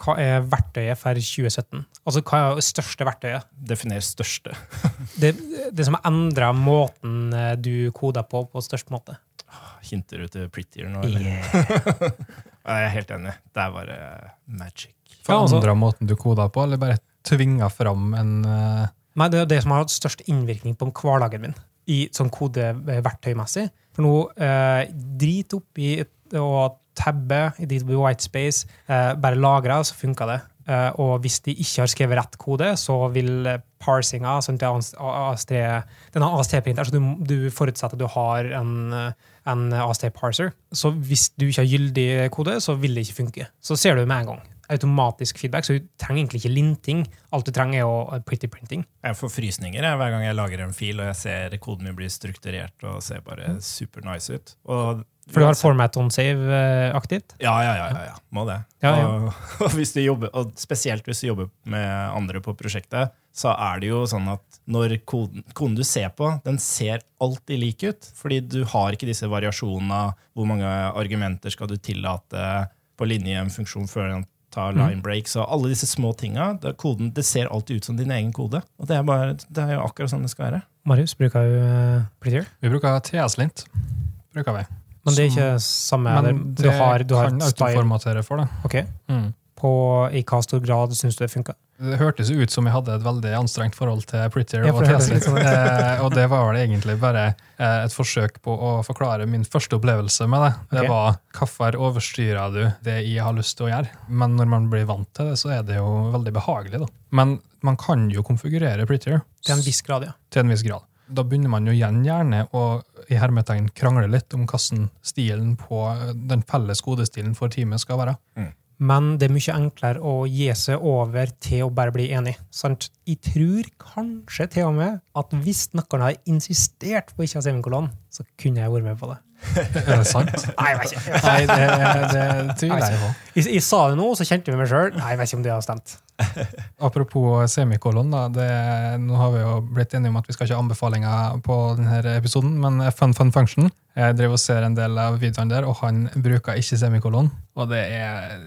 Hva er verktøyet for 2017? Altså, Hva er det største verktøyet? Definer største. Det, det som har endra måten eh, du koder på, på størst måte? Hinter du til Prettier nå? Eller? Yeah. Jeg er helt enig. Det er bare magic. Forandra altså- måten du koda på, eller bare tvinga fram en uh... Nei, det er det som har hatt størst innvirkning på hverdagen min, i sånn kodeverktøymessig. For nå, eh, drit oppi å tabbe, i oppi whitespace, eh, bare lagra, så funka det. Eh, og hvis de ikke har skrevet rett kode, så vil eh, parsinga sånn til AST, Den har AST-printer, så du, du forutsetter at du har en, en AST-parser. Så hvis du ikke har gyldig kode, så vil det ikke funke. Så ser du med en gang. Automatisk feedback, så du trenger egentlig ikke linting. Alt du trenger, er jo pretty printing. Jeg får frysninger jeg, hver gang jeg lager en fil og jeg ser koden min bli strukturert og ser bare super nice ut. Og For du har format on save eh, aktivt? Ja, ja, ja, ja, ja. Må det. Ja, ja. Og, og, hvis du jobber, og spesielt hvis du jobber med andre på prosjektet, så er det jo sånn at når koden, koden du ser på, den ser alltid lik ut. Fordi du har ikke disse variasjonene hvor mange argumenter skal du tillate på linje i en funksjon før den tar line breaks, og alle disse små tinga. Det, koden, det ser alltid ut som din egen kode. Og det er, bare, det er jo akkurat sånn det skal være. Marius bruker du uh, Prettier, Vi bruker TS-lint. Bruker vi. Men det er ikke samme Men du det har, du har kan autoformatere for det. Ok. Mm. På, I hva stor grad syns du det funka? Det hørtes ut som jeg hadde et veldig anstrengt forhold til Prettier. Ja, og, sånn Eh, og det var vel egentlig bare eh, et forsøk på å forklare min første opplevelse med det. Det okay. var hvorfor overstyrer du det jeg har lyst til å gjøre? Men når man blir vant til det, så er det jo veldig behagelig. da. Men man kan jo konfigurere Prettier Til en viss grad, ja. til en viss grad. Da begynner man jo igjen gjerne å i hermetegn krangle litt om hvordan stilen på eh, den felles kodestilen for teamet skal være. Men det er mye enklere å gi seg over til å bare bli enig. Sant? Jeg tror kanskje til og med at hvis noen hadde insistert på ikke å ha semikolon, så kunne jeg vært med på det. Er det sant? Nei, jeg vet ikke. Nei, det, det tviler jeg på. Jeg, jeg sa det nå, så kjente vi meg sjøl. Nei, jeg vet ikke om det har stemt. Apropos semikolon, da. Det, nå har vi jo blitt enige om at vi skal ikke ha anbefalinger på denne episoden, men Fun Fun Function Jeg driver og ser en del av videoene der, og han bruker ikke semikolon. Og det, er,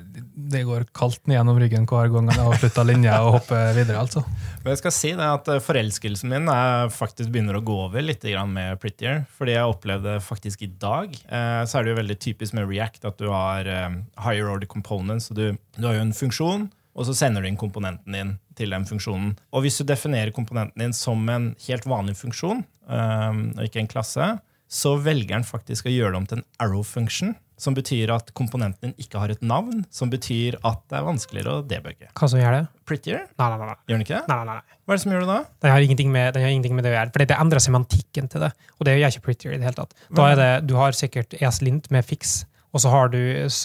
det går kaldt ned gjennom ryggen hver gang han avslutter linja og hopper videre. altså. Men jeg skal si det at eh, Forelskelsen min er faktisk begynner å gå over litt med Prettier. Fordi jeg opplevde faktisk i dag. Eh, så er det jo veldig typisk med React at du har eh, higher order components. Så du, du har jo en funksjon, og så sender du inn komponenten din til den funksjonen. Og hvis du definerer komponenten din som en helt vanlig funksjon, eh, og ikke en klasse, så velger den faktisk å gjøre det om til en arrow function. Som betyr at komponenten din ikke har et navn, som betyr at det er vanskeligere å debugge. Hva som gjør det? Prettier? Nei, nei, nei. Gjør den ikke det? nei, nei, nei. Hva er det som gjør det da? Den har ingenting med, den har ingenting med det å gjøre. For det endrer semantikken til det. Og det gjør ikke Prettier i det hele tatt. Da er det, Du har sikkert ESLint med fix, og så har du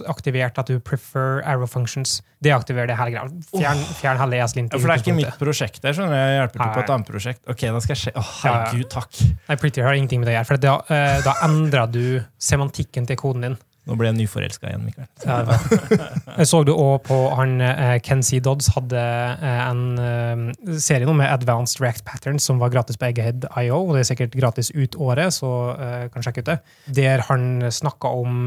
aktivert at du prefer arrow functions. Deaktiver det hele greia. Fjern, fjern hele ESLint. Ja, for det er ikke mitt prosjekt. der, skjønner Jeg Jeg hjelper til på et annet prosjekt. Ok, da skal jeg se. Å, ja. herregud, takk. Nei, Pretty har ingenting med det å gjøre. For da, eh, da endrer du semantikken til koden din. Nå ble jeg nyforelska igjen, Mikael. Ja, Jeg så du òg på han eh, C. Dodds hadde eh, en eh, serie nå med Advanced React Patterns som var gratis på Egghead.io, og det er sikkert gratis ut året, så kan sjekke ut det. Der han snakka om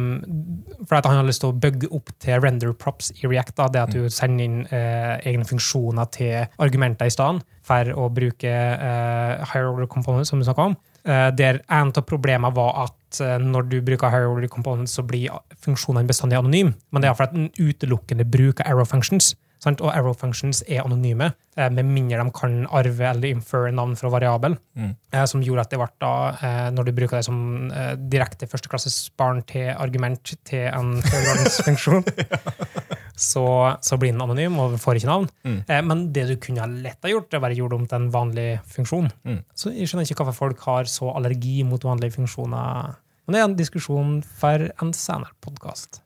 For at han har lyst til å bygge opp til render props i React, da, det at du sender inn egne funksjoner til argumenter i stedet for å bruke higher order components, som du snakka om. Der en av problemene var at eh, når du bruker hierarchy components, så blir funksjonene bestandig anonyme. Men det er fordi den utelukkende bruker arrow functions. Sant? Og arrow functions er anonyme, eh, med mindre de kan arve eller infer navn fra variabel. Mm. Eh, som gjorde at det ble da, når du bruker det som direkte førsteklasses barn til argument til en førerordensfunksjon, så, så blir den anonym og får ikke navn. Mm. Eh, men det du kunne lett ha gjort, det er bare gjort om til en vanlig funksjon. Mm. Så jeg skjønner ikke hvorfor folk har så allergi mot vanlige funksjoner. Men det er en diskusjon for en senere podkast.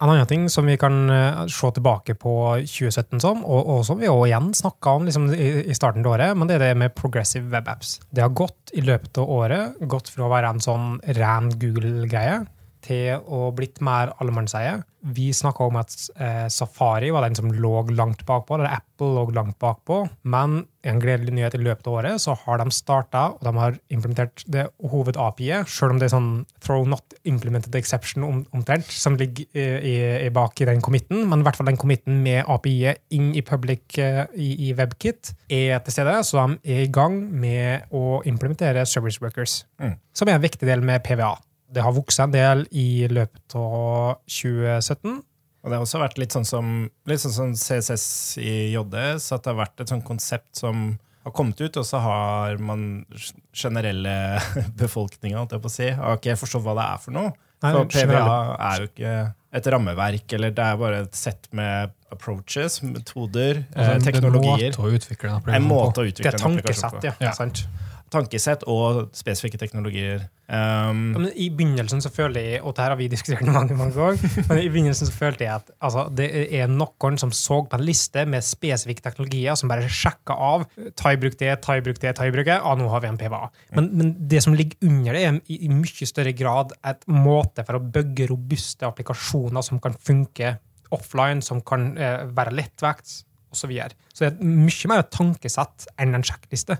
En annen ting som vi kan eh, se tilbake på 2017 som, og, og som vi også igjen snakka om liksom, i, i starten av året, men det er det med progressive web apps. Det har gått i løpet av året, gått fra å være en sånn ren Google-greie til å blitt mer allemannseie. Vi snakka om at eh, Safari var den som lå langt bakpå, eller Apple lå langt bakpå. Men en gledelig nyhet i løpet av året så har de starta og de har implementert det hoved-API-et, sjøl om det er sånn throw not implemented exception om, omtrent, som ligger i, i, i bak i den committen. Men i hvert fall den committen med API-et inn i public eh, i, i WebKit er til stede, så de er i gang med å implementere service workers, Mm. som er en viktig del med PVA. Det har vokst en del i løpet av 2017. Og det har også vært litt sånn som, litt sånn som CSS i JS, at det har vært et sånt konsept som har kommet ut, og så har man generelle befolkninga, holdt jeg på å si, har ikke forstått hva det er for noe. Nei, For PVA generelle- er jo ikke et rammeverk, eller det er bare et sett med approaches, metoder, Altså, teknologier. en måte å utvikle en applikasjon på. Det er tankesett, ja. Ja. Sant? Tankesett og spesifikke teknologier. Um, Ja, men I begynnelsen så følte jeg, og dette har vi diskutert mange mange ganger, men i begynnelsen så følte jeg at altså, det er noen som så på en liste med spesifikke teknologier, som bare sjekka av ta i bruk det, ta i bruk det, ta i bruk det, ah, nå har vi en PVA. Men, men det som ligger under det, er i, i mye større grad et måte for å bygge robuste applikasjoner som kan funke offline, som kan eh, være lettvekt, osv. Så, videre. så det er mye mer et tankesett enn en sjekkliste.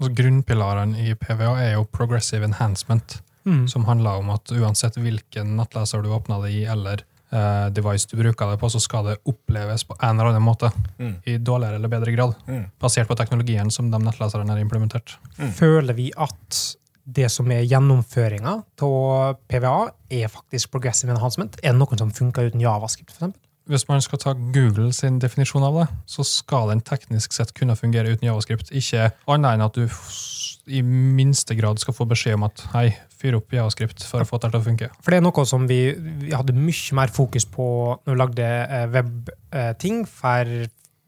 Altså, Grunnpilaren i PVA er jo progressive enhancement, Mm. som handler om at uansett hvilken nettleser du åpner det i, eller eh, device du bruker det på, så skal det oppleves på en eller annen måte, Mm. i dårligere eller bedre grad, mm, basert på teknologien som de nettleserne har implementert. Mm. føler vi at det som er gjennomføringa av PVA, er faktisk progressive enhancement? Er det noen som funker uten javascript, eksempel? Hvis man skal ta Google sin definisjon av det, så skal den teknisk sett kunne fungere uten javascript. Ikke annet enn at du i minste grad skal få beskjed om at hei, fyr opp javascript for å få det til å funke. For det er noe som vi, vi hadde mye mer fokus på når vi lagde eh, webting for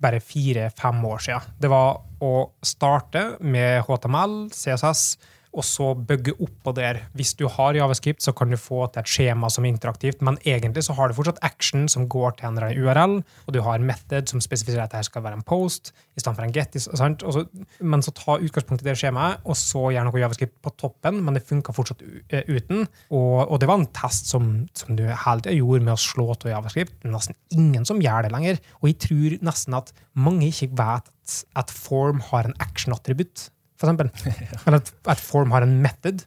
bare fire-fem år siden. Det var å starte med HTML, CSS, og så bygge oppå der. Hvis du har javascript, så kan du få til et skjema som er interaktivt, men egentlig så har du fortsatt action som går til en URL, og du har method som spesifiserer at dette skal være en post i stedet for en get. Sant? Så, men så ta utgangspunkt i det skjemaet, og så gjør noe javascript på toppen, men det funka fortsatt eh, uten. Og, og det var en test som, som du hele tida gjorde med å slå av javascript. Nesten ingen som gjør det lenger. Og jeg tror nesten at mange ikke vet at form har en action-attributt, for eksempel. Eller at, at form har en method.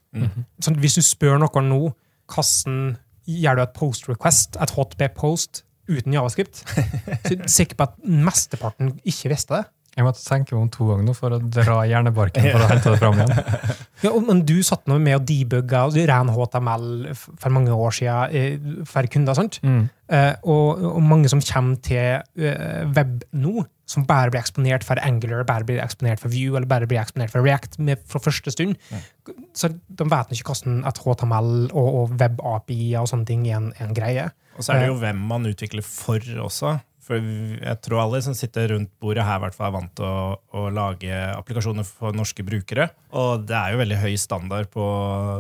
Sånn, hvis du spør noen nå hvordan gjør du et post request, et hotb-post, uten javascript, så er jeg sikker på at mesteparten ikke visste det. Jeg måtte tenke meg om to ganger nå for å dra hjernebarken for å hente det fram igjen. Ja, men du satt nå med å debugge ren HTML for mange år siden eh, for kunder, sant? Mm. Eh, og, og mange som kommer til eh, web nå, som bare blir eksponert for Angular, bare blir eksponert for Vue eller bare blir eksponert for React med, fra første stund, så de vet ikke hvordan at HTML og, og web-API og sånne ting er en, en greie. Og så er det jo hvem man utvikler for også. For jeg tror alle som sitter rundt bordet her, i hvert fall er vant til å, å lage applikasjoner for norske brukere. Og det er jo veldig høy standard på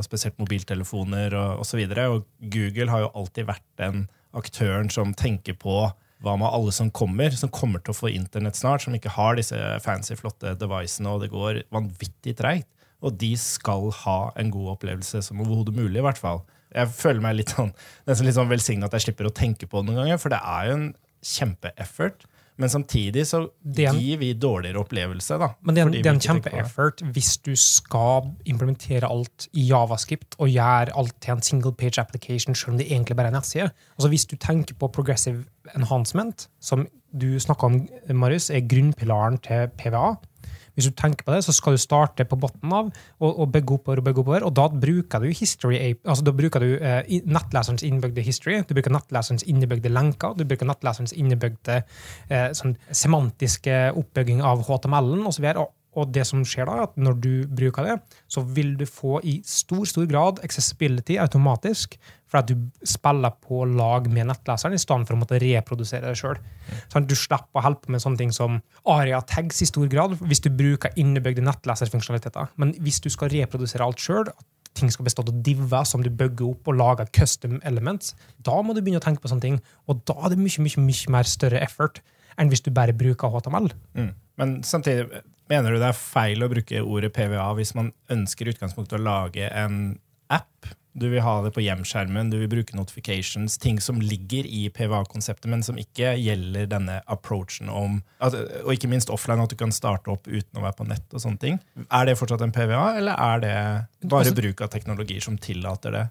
spesielt mobiltelefoner og osv. Og, så og Google har jo alltid vært den aktøren som tenker på hva med alle som kommer, som kommer til å få internett snart, som ikke har disse fancy, flotte devicene, og det går vanvittig treigt. Og de skal ha en god opplevelse som overhodet mulig, i hvert fall. Jeg føler meg litt sånn, nesten sånn velsigna at jeg slipper å tenke på det noen ganger, for det er jo en kjempeeffort. Men samtidig så en- gir vi dårligere opplevelse. da. Men det er en, det er en kjempeeffort hvis du skal implementere alt i javascript og gjøre alt til en single page application, selv om det egentlig bare er en nettside. Altså Hvis du tenker på progressive enhancement, som du snakka om, Marius, er grunnpilaren til PVA. Hvis du tenker på det, så skal du starte på bunnen av og, og bygge oppover og bygge oppover. Og da bruker du history ape, altså da bruker du eh, nettleserens innebygde history, du bruker nettleserens innebygde lenker, du bruker nettleserens innebygde eh, sånn semantiske oppbygging av HTML-en osv. Og, Og det som skjer da, er at når du bruker det, så vil du få i stor stor grad accessibility automatisk, for at du spiller på lag med nettleseren i stedet for å måtte reprodusere det sjøl. Sånn, du slipper å holde på med sånne ting som aria-tags i stor grad, hvis du bruker innebygde nettleserfunksjonaliteter. Men hvis du skal reprodusere alt sjøl, ting skal bestå av diver som du bygger opp og lager custom elements, da må du begynne å tenke på sånne ting. Og da er det mye, mye, mye mer større effort enn hvis du bare bruker HTML. Mm. Men samtidig, mener du det er feil å bruke ordet PVA hvis man ønsker i utgangspunktet å lage en app? Du vil ha det på hjemskjermen, du vil bruke notifications, ting som ligger i PVA-konseptet, men som ikke gjelder denne approachen om at, Og ikke minst offline, at du kan starte opp uten å være på nett og sånne ting. Er det fortsatt en PVA, eller er det bare Altså- bruk av teknologier som tillater det?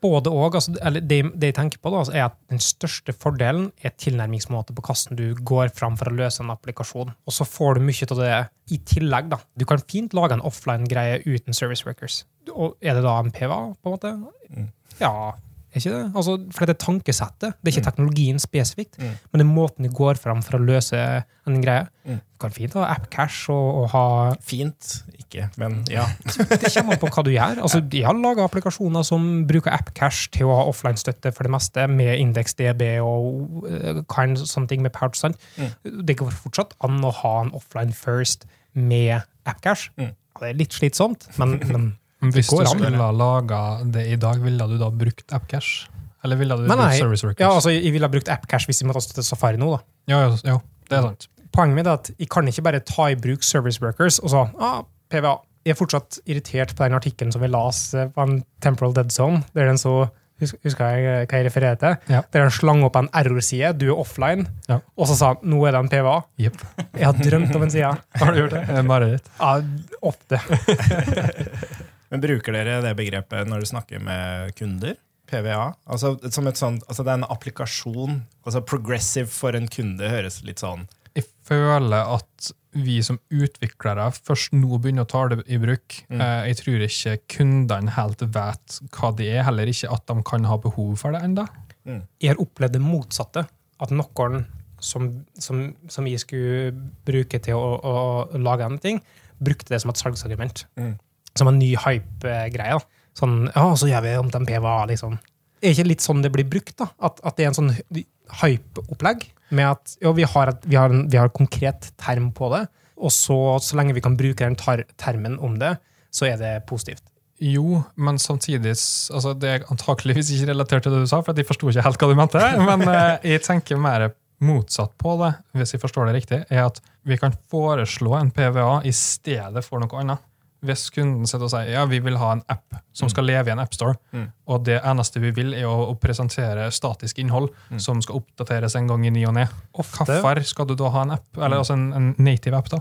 Både og, altså, eller det, det jeg tenker på da, altså, er at Den største fordelen er tilnærmingsmåte på hvordan du går fram for å løse en applikasjon. Og så får du mye av det i tillegg. da. Du kan fint lage en offline-greie uten service workers. Og er det da en PVA, på en måte? Mm. Ja, er ikke det? Altså, for det er tankesettet. Det er ikke Mm. teknologien spesifikt, Mm. men det er måten du går fram for å løse en greie. Mm. Du kan fint ha AppCash og, og ha Fint, ikke, men ja. det kommer an på hva du gjør. Altså, jeg har laga applikasjoner som bruker AppCash til å ha offline-støtte for det meste, med IndexDB og uh, kind, sånne ting med Pouch. Sant? Det går fortsatt an å ha en offline first med AppCash. Mm. Ja, det er litt slitsomt, men Men Hvis du skulle ha laga det i dag, ville du da brukt AppCash? Eller ville du Nei, brukt nei. Service Workers? ja, altså, jeg ville ha brukt AppCash hvis jeg måtte støtte Safari nå. da. ja, ja, ja, det er sant. Poenget mitt er at jeg kan ikke bare ta i bruk service workers og så ah, PVA. Jeg er fortsatt irritert på den artikkelen som vi eh, på en Temporal Dead Zone, der den så Husker jeg hva jeg refererer til? Ja. Der han slang opp en error-side, du er offline, Ja. og så sa han nå er det en PVA. Yep. Jeg har drømt om en side. Har du gjort det? Eh, Mareritt. Ja, ofte. Men bruker dere det begrepet når dere snakker med kunder? PVA? Altså, som et sånt, altså det er en applikasjon. altså Progressive for en kunde høres litt sånn Jeg føler at vi som utviklere først nå begynner å ta det i bruk. Mm. Eh, Jeg tror ikke kundene helt vet hva det er, heller ikke at de kan ha behov for det ennå. Jeg har opplevd det motsatte. At noen som, som, som jeg skulle bruke til å, å lage en ting, brukte det som et salgsargument. Mm. Som en ny hype-greie. Sånn, ja, så gjør vi om til en PVA, liksom. Er ikke litt sånn det blir brukt? da? At, at det er en sånn hype-opplegg med at jo, vi har, et, vi, har en, vi har en konkret term på det, og så, så lenge vi kan bruke den tar, termen om det, så er det positivt. Jo, men samtidig altså Det er antakeligvis ikke relatert til det du sa, for de forsto ikke helt hva du mente. Men eh, jeg tenker mer motsatt på det, hvis jeg forstår det riktig, er at vi kan foreslå en PVA i stedet for noe annet. Hvis kunden sitter og sier ja, vi vil ha en app som skal leve i en appstore, Mm. og det eneste vi vil, er å, å presentere statisk innhold som skal oppdateres en gang i ny og ne. Ofte, Hvorfor skal du da ha en app? Eller altså en, en native app, da?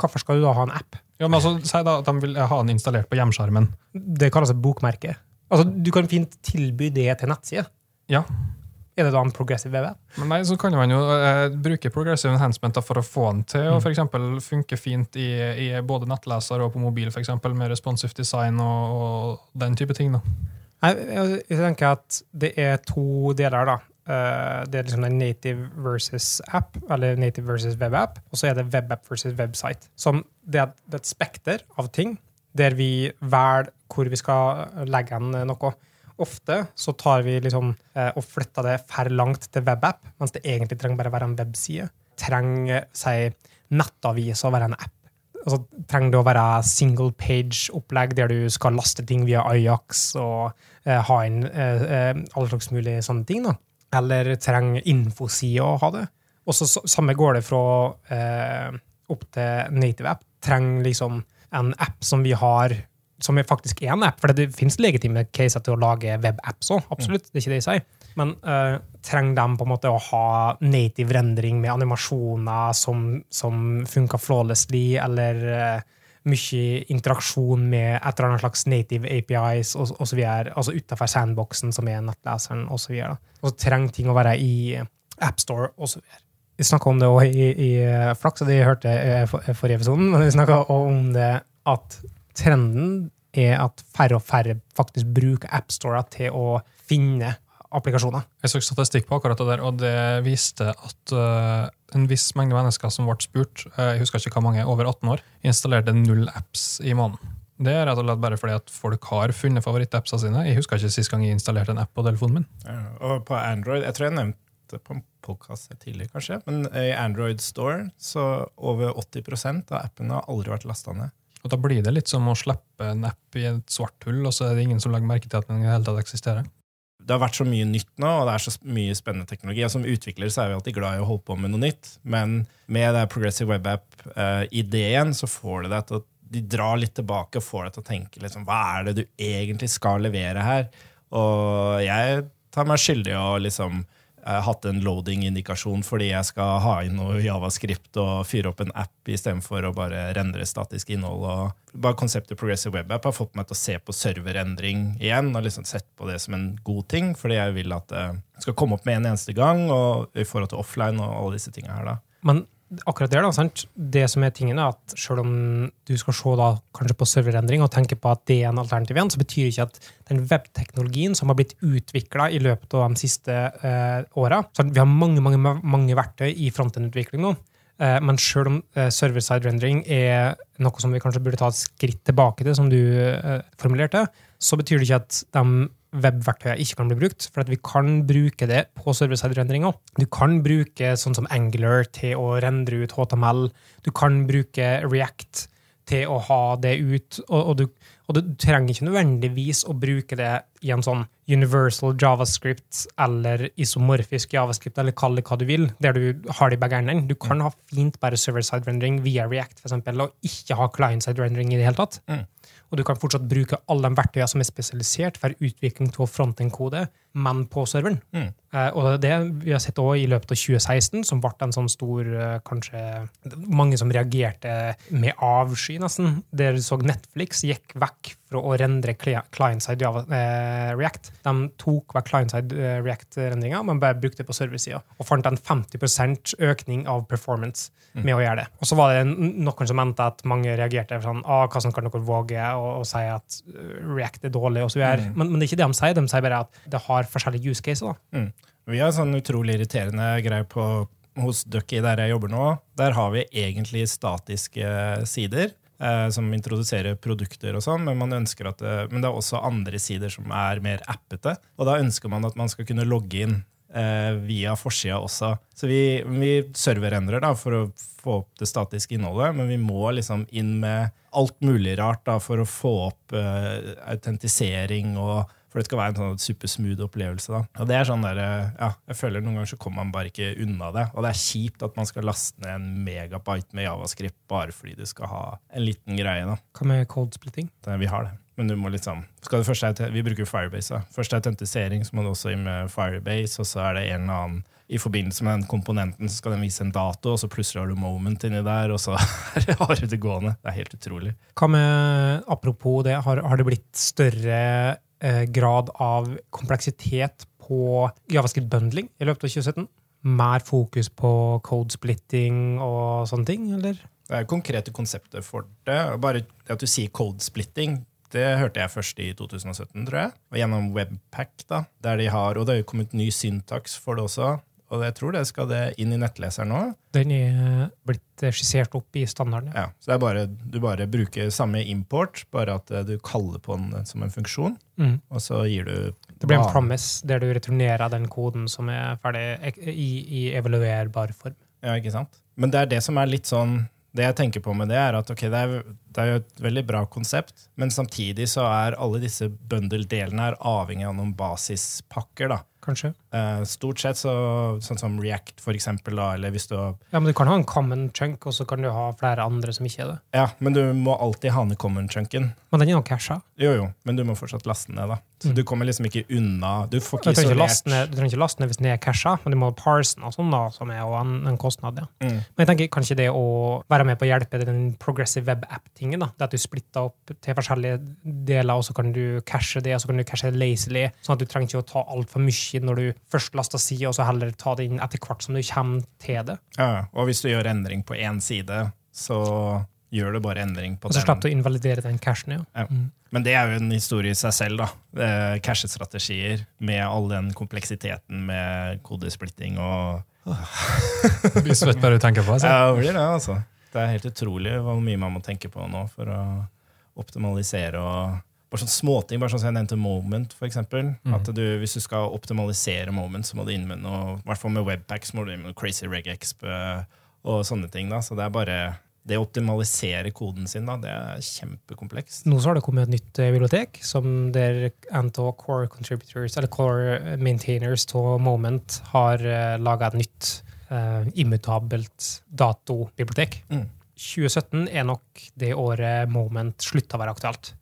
hvorfor skal du da ha en app? Ja, men altså, Si da at de vil ha den installert på hjemskjermen. Det kalles et bokmerke. Altså, du kan fint tilby det til nettside. Ja, Er det da en progressive web? Men nei, så kan man jo eh, bruke progressive enhancement for å få den til å for eksempel funke fint i, i både nettleser og på mobil, eksempel, med responsive design og, og den type ting. da. Nei, jeg, jeg tenker at det er to deler, da. Uh, det er liksom en native versus app, eller native versus webapp, og så er det webapp versus website. Som det er, det er et spekter av ting, der vi velger hvor vi skal legge igjen noe. Ofte så tar vi liksom eh, og flytter det for langt til webapp, mens det egentlig trenger bare være en webside. Trenger si, nettavis å være en app. Altså, trenger det å være single page-opplegg der du skal laste ting via Ajax og eh, ha inn eh, eh, alle slags mulige sånne ting? da. Eller trenger infosida å ha det? Og så- samme går det fra eh, opp til native app. Trenger liksom en app som vi har som er faktisk en app, for det finnes legitime caser til å lage web-apps òg. Absolutt, det er ikke det jeg sier. Men uh, trenger de på en måte å ha native rendring med animasjoner som, som funker flawlessly, eller uh, mye interaksjon med et eller annet slags native APIs og, så videre, altså utenfor sandboxen, som er nettleseren, og så videre. Og så trenger ting å være i AppStore, videre. Vi snakka om det også i, i Flaks, og det hørte i forrige episode, men vi snakka om det at trenden er at færre og færre faktisk bruker AppStorer til å finne applikasjoner. Jeg så statistikk på akkurat det der, og det viste at uh, en viss mengde mennesker som ble spurt, uh, jeg husker ikke hva mange, over 18 år, installerte null apps i måneden. Det er rett og slett bare fordi at folk har funnet favorittappsene sine. Jeg husker ikke sist gang jeg installerte en app på telefonen min. Ja, og på Android Jeg tror jeg nevnte det på en podkast tidligere, kanskje. Men i Android Store så over 80% av appene har aldri vært lasta ned. Og Da blir det litt som å slippe en app i et svart hull, og så er det ingen som legger merke til at den i det hele tatt eksisterer. Det har vært så mye nytt nå, og det er så mye spennende teknologi. Og som utvikler så er vi alltid glad i å holde på med noe nytt, men med det Progressive Web App-ideen så får det deg til å de drar litt tilbake og får deg til å tenke liksom, hva er det du egentlig skal levere her? Og jeg tar meg skyldig i å liksom hatt en loading-indikasjon fordi jeg skal ha inn noe javascript og fyre opp en app istedenfor å bare rendre statisk innhold. og bare Konseptet Progressive Web App har fått meg til å se på serverendring igjen og liksom sett på det som en god ting, fordi jeg vil at det skal komme opp med en eneste gang og i forhold til offline og alle disse tingene her. da. Men akkurat det, da, sant? det som er tingen er at selv om du skal se da, kanskje på serverendring og tenke på at det er en alternativ igjen, så betyr ikke at den webteknologien som har blitt utvikla i løpet av de siste eh, åra Vi har mange, mange, mange verktøy i frontend-utvikling nå. Eh, men selv om eh, server-side rendering er noe som vi kanskje burde ta et skritt tilbake til, som du eh, formulerte, så betyr det ikke at de webverktøyer ikke kan bli brukt, for at vi kan bruke det på server-side-rendringa. Du kan bruke sånn som Angular til å rendre ut HTML. Du kan bruke React til å ha det ut, og, og, du, og, du, trenger ikke nødvendigvis å bruke det i en sånn universal javascript eller isomorfisk javascript, eller kall det hva du vil, der du har det i begge endene. Du kan ha fint bare server-side rendering via React, for eksempel, og ikke ha client-side rendering i det hele tatt. Mm. Og du kan fortsatt bruke alle de verktøyene som er spesialisert for utvikling av frontend-kode, men på serveren. Mm. Uh, og det vi har sett også i løpet av 2016, som ble en sånn stor uh, kanskje Mange som reagerte med avsky, nesten. Der du så Netflix gikk vekk fra å rendre client-side uh, React. De tok vekk client-side React-rendringa, men bare brukte det på serversida. Og fant en 50% økning av performance mm. med å gjøre det. Og så var det noen som mente at mange reagerte sånn ah, som kan dere våge å, å si at React er dårlig, og så videre. Mm. Men, men, det er ikke det de sier. De sier bare at det har forskjellige use cases. Mm. Vi har sånn utrolig irriterende greie på hos Ducky, der jeg jobber nå. Der har vi egentlig statiske sider. Eh, som introduserer produkter og sånn, men, det, men det er også andre sider som er mer appete. Og da ønsker man at man skal kunne logge inn eh, via forsida også. Så vi, vi serverendrer da, for å få opp det statiske innholdet, men vi må liksom inn med alt mulig rart da, for å få opp eh, autentisering og for det skal være en sånn supersmooth opplevelse. da. Og det er sånn der, ja, jeg føler Noen ganger så kommer man bare ikke unna det. Og det er kjipt at man skal laste ned en megabyte med javascript bare fordi du skal ha en liten greie. da. Hva med cold splitting? Det, vi har det. Men du må liksom, skal du først, Vi bruker Firebase. da. Først er autentisering, så må du også inn med Firebase, og så er det en eller annen i forbindelse med den komponenten så skal den vise en dato, og så plutselig har du moment inni der, og så har du det gående. Det er helt utrolig. Hva med, Apropos det, har, har det blitt større eh, grad av kompleksitet på javascript-bundling i løpet av 2017? Mer fokus på code-splitting og sånne ting, eller? Det er konkrete konsepter for det. Bare det at du sier code-splitting, det hørte jeg først i 2017, tror jeg. Og gjennom Webpack, da, der de har, og det er jo kommet ny syntaks for det også. Og jeg tror det skal det inn i nettleseren nå. Den er blitt skissert opp i standarden. Ja, så det bare, Du bare bruker samme import, bare at du kaller på den som en funksjon. Mm. Og så gir du Det blir en promise der du returnerer den koden som er ferdig i, i evaluerbar form. Ja, ikke sant? Men det er det som er litt sånn det jeg tenker på med det, er at okay, det, er, det er et veldig bra konsept, men samtidig så er alle disse bundle-delene avhengig av noen basispakker. da. Kanskje. Uh, stort sett så, sånn som React, for eksempel. Da, eller hvis du ja, men Du kan ha en common chunk, og så kan du ha flere andre som ikke er det. Ja, Men du må alltid ha ned common chunken. Men den er jo casha. Jo, jo, men du må fortsatt laste ned. da. Så mm. Du kommer liksom ikke unna Du får ikke isolert. Du trenger ikke laste ned hvis den er casha, men du må parse den, og sånn da, som er en, en kostnad. ja. Mm. Men jeg tenker kanskje det å være med på å hjelpe den progressive web app-tingen, da, det at du splitter opp til forskjellige deler, og så kan du cashe det, og så kan du cashe det lazily, sånn at du trenger ikke å ta altfor mye når du først laster side, og så heller ta det inn etter hvert som du kommer til det. Ja, Og hvis du gjør endring på én side, så gjør det bare endring på den. Og så slapp du å invalidere den cashen, ja. ja. Mm. Men det er jo en historie i seg selv, da. Cashestrategier med all den kompleksiteten med kodesplitting og Vi svett bare du tenker på. Altså. Ja, det blir det, altså. Det er helt utrolig hvor mye man må tenke på nå for å optimalisere og bare sånne småting, bare sånn som jeg nevnte Moment, for eksempel. At du, hvis du skal optimalisere Moment, så må du inn med noe, i hvert fall med Webpack, så må du inn med noe Crazy Regexp og sånne ting. da, Så det er bare det å optimalisere koden sin, da, det er kjempekomplekst. Nå så har det kommet et nytt eh, bibliotek, som der en core contributors, eller core maintainers av Moment har uh, laga et nytt eh, immutabelt datobibliotek. Mm. 2017 er nok det året Moment slutta å være aktuelt.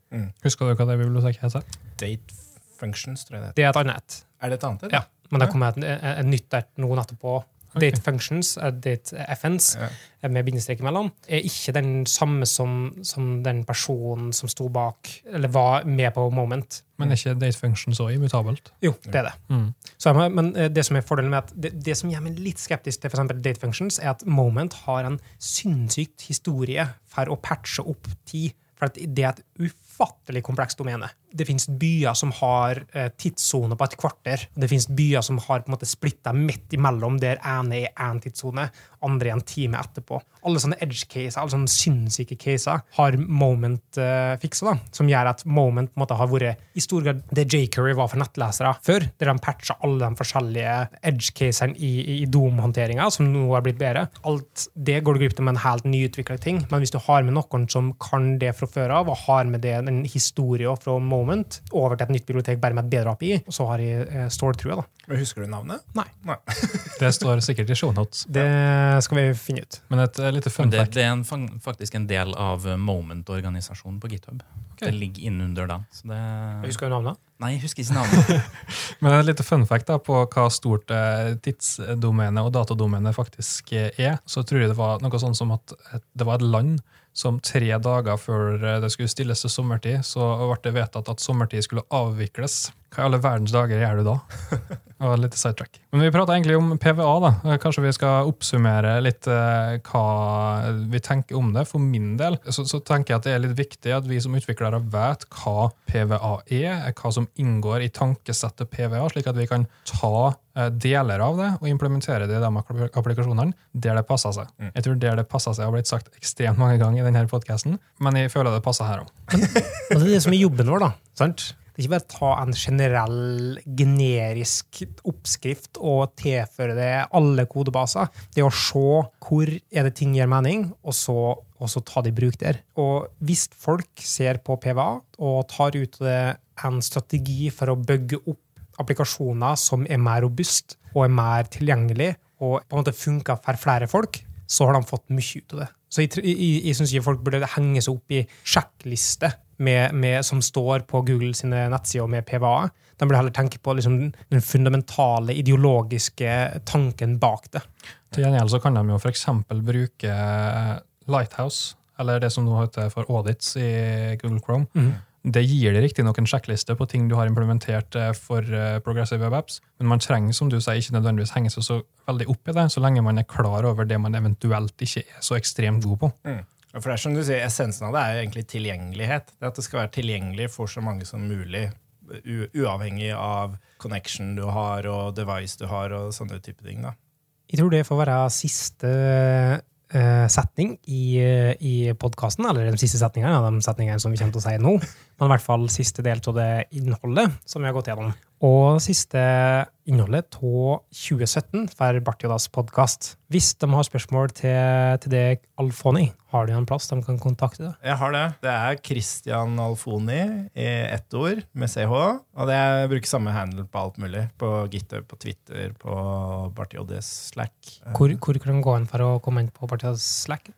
Husker du hva det biblioteket heter? Date functions, tror jeg det heter. Det er et annet. Er det et annet? et? Ja, men det kommer et, et, et nytt der nå nettopp på. Date functions, eh, date FNs, Ja. eh, med bindestrek imellom, er ikke den samme som, som den personen som sto bak, eller var med på Moment. Men er ikke date functions så immutabelt? Jo, det er det. Mm. Så, men eh, det som er fordelen med at det, det som gjør meg litt skeptisk til for eksempel date functions, er at Moment har en sinnssykt historie for å patche opp tid. For at det er et ufattelig komplekst domene. Det finnes byer som har eh, tidssone på et kvarter. Det finnes byer som har på en måte splitta midt imellom, der ene er én tidssone, andre er en time etterpå. Alle sånne edge cases, alle sånne sinnssyke caser, har Moment uh, fiksa, da, som gjør at Moment på en måte har vært i stor grad det J-Curry var for nettlesere før, der de patcha alle de forskjellige edge-casene i, i, i Doom-håndteringa, som nå har blitt bedre. Alt det går du glipp av med en helt nyutvikla ting, men hvis du har med noen som kan det fra før av, og har med det en historie fra Moment over til et nytt bibliotek bare med et bedre API, så har jeg eh, ståltrua, da. Men Husker du navnet? Nei. Det står sikkert i shownotes. Det skal vi finne ut. Men et eh, lite fun fact. det, det er en, faktisk en del av Moment-organisasjonen på GitHub. Det ligger innunder den. Så det, Husker du navnet? nei, jeg husker ikke navnet. Men et lite fun fact da, på hva stort eh, tidsdomene og datadomene faktisk eh, er, så tror jeg det var noe sånn som at det var et land som tre dager før eh, det skulle stilles til sommertid, så ble det vedtatt at sommertid skulle avvikles. Hva i alle verdens dager gjør du da? Og litt sidetrack. Men vi prater egentlig om PVA. da. Kanskje vi skal oppsummere litt eh, hva vi tenker om det. For min del så, så tenker jeg at det er litt viktig at vi som utviklere vet hva PVA er, hva som inngår i tankesettet PVA, slik at vi kan ta eh, deler av det og implementere det i de applikasjonene der det passer seg. Jeg tror der det passer seg har blitt sagt ekstremt mange ganger i denne podcasten, men jeg føler det passer her òg. Det er det som er jobben vår, da. sant? Ikke bare ta en generell, generisk oppskrift og tilføre det alle kodebaser. Det å se hvor er det ting gir mening, og så, og så ta det i bruk der. Og hvis folk ser på PVA og tar ut en strategi for å bygge opp applikasjoner som er mer robust og er mer tilgjengelig, og på en måte funker for flere folk, så har de fått mye ut av det. Så jeg, jeg, jeg syns folk burde henge seg opp i sjekkliste med, med, som står på Google sine nettsider med PVA. De burde heller tenke på liksom, den fundamentale ideologiske tanken bak det. Til gjengjeld så kan de jo f.eks. bruke Lighthouse, eller det som nå heter for audits i Google Chrome. Det gir deg riktignok en sjekkliste på ting du har implementert eh, for eh, Progressive Web Apps, men man trenger som du sier, ikke nødvendigvis henge seg så veldig opp i det, så lenge man er klar over det man eventuelt ikke er så ekstremt god på. For det er som du sier, Essensen av det er jo egentlig tilgjengelighet. Det At det skal være tilgjengelig for så mange som mulig. Uavhengig av connection du har, og device du har, og sånne type ting. da. Jeg tror det får være siste uh, setning i, uh, i podkasten, eller de siste setningene de setningene som vi kommer til å si nå. Men i hvert fall siste del av det innholdet som vi har gått gjennom. Og siste innholdet av 2017 for Bartiodas podkast. Hvis de har spørsmål til, til deg, Alfoni, har du en plass de kan kontakte deg? Jeg har det. Det er Christian Alfoni i ett ord, med CH. Og det jeg bruker samme handle på alt mulig. På GitHub, på Twitter, på Bartiodas Slack. Hvor, hvor kan de gå inn for å komme inn på Bartiodas Slack?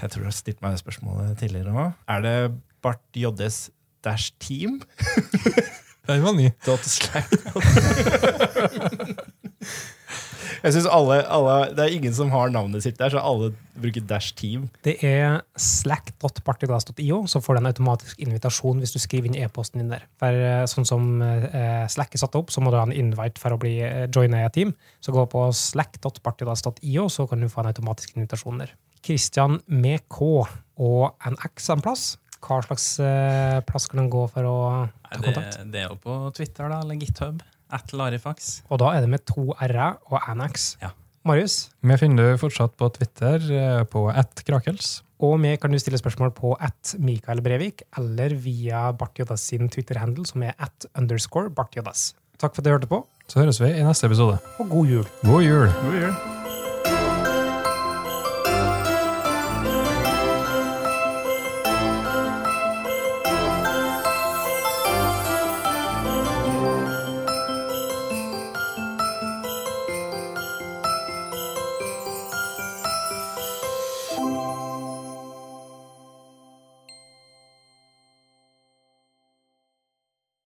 Jeg tror du har stilt meg det spørsmålet tidligere òg. Er det Bart JS dash team? Den var ny. Jeg synes alle, alle, Det er ingen som har navnet sitt der, så alle bruker dash team. Det er slack.partyglass.io, så får du en automatisk invitasjon hvis du skriver inn e-posten din der. For eh, sånn som eh, Slack er satt opp, så må du ha en invite for å bli eh, joina i et team. Så gå på slack.partyglass.io, så kan du få en automatisk invitasjon der. Christian med K og en X en plass. Hva slags eh, plass kan den gå for å ta Nei, kontakt? Det, det er jo på Twitter da, eller GitHub. At Larifax. Og da er det med to r-er og Annex. Ja. Marius, Vi finner du fortsatt på Twitter eh, på at krakels. og vi kan du stille spørsmål på at Mikael Brevik eller via Bart Jodas sin Twitter-handel, som er at underscore Bart Jodas. Takk for at du hørte på, Så høres vi i neste episode. og god jul! God jul! God jul.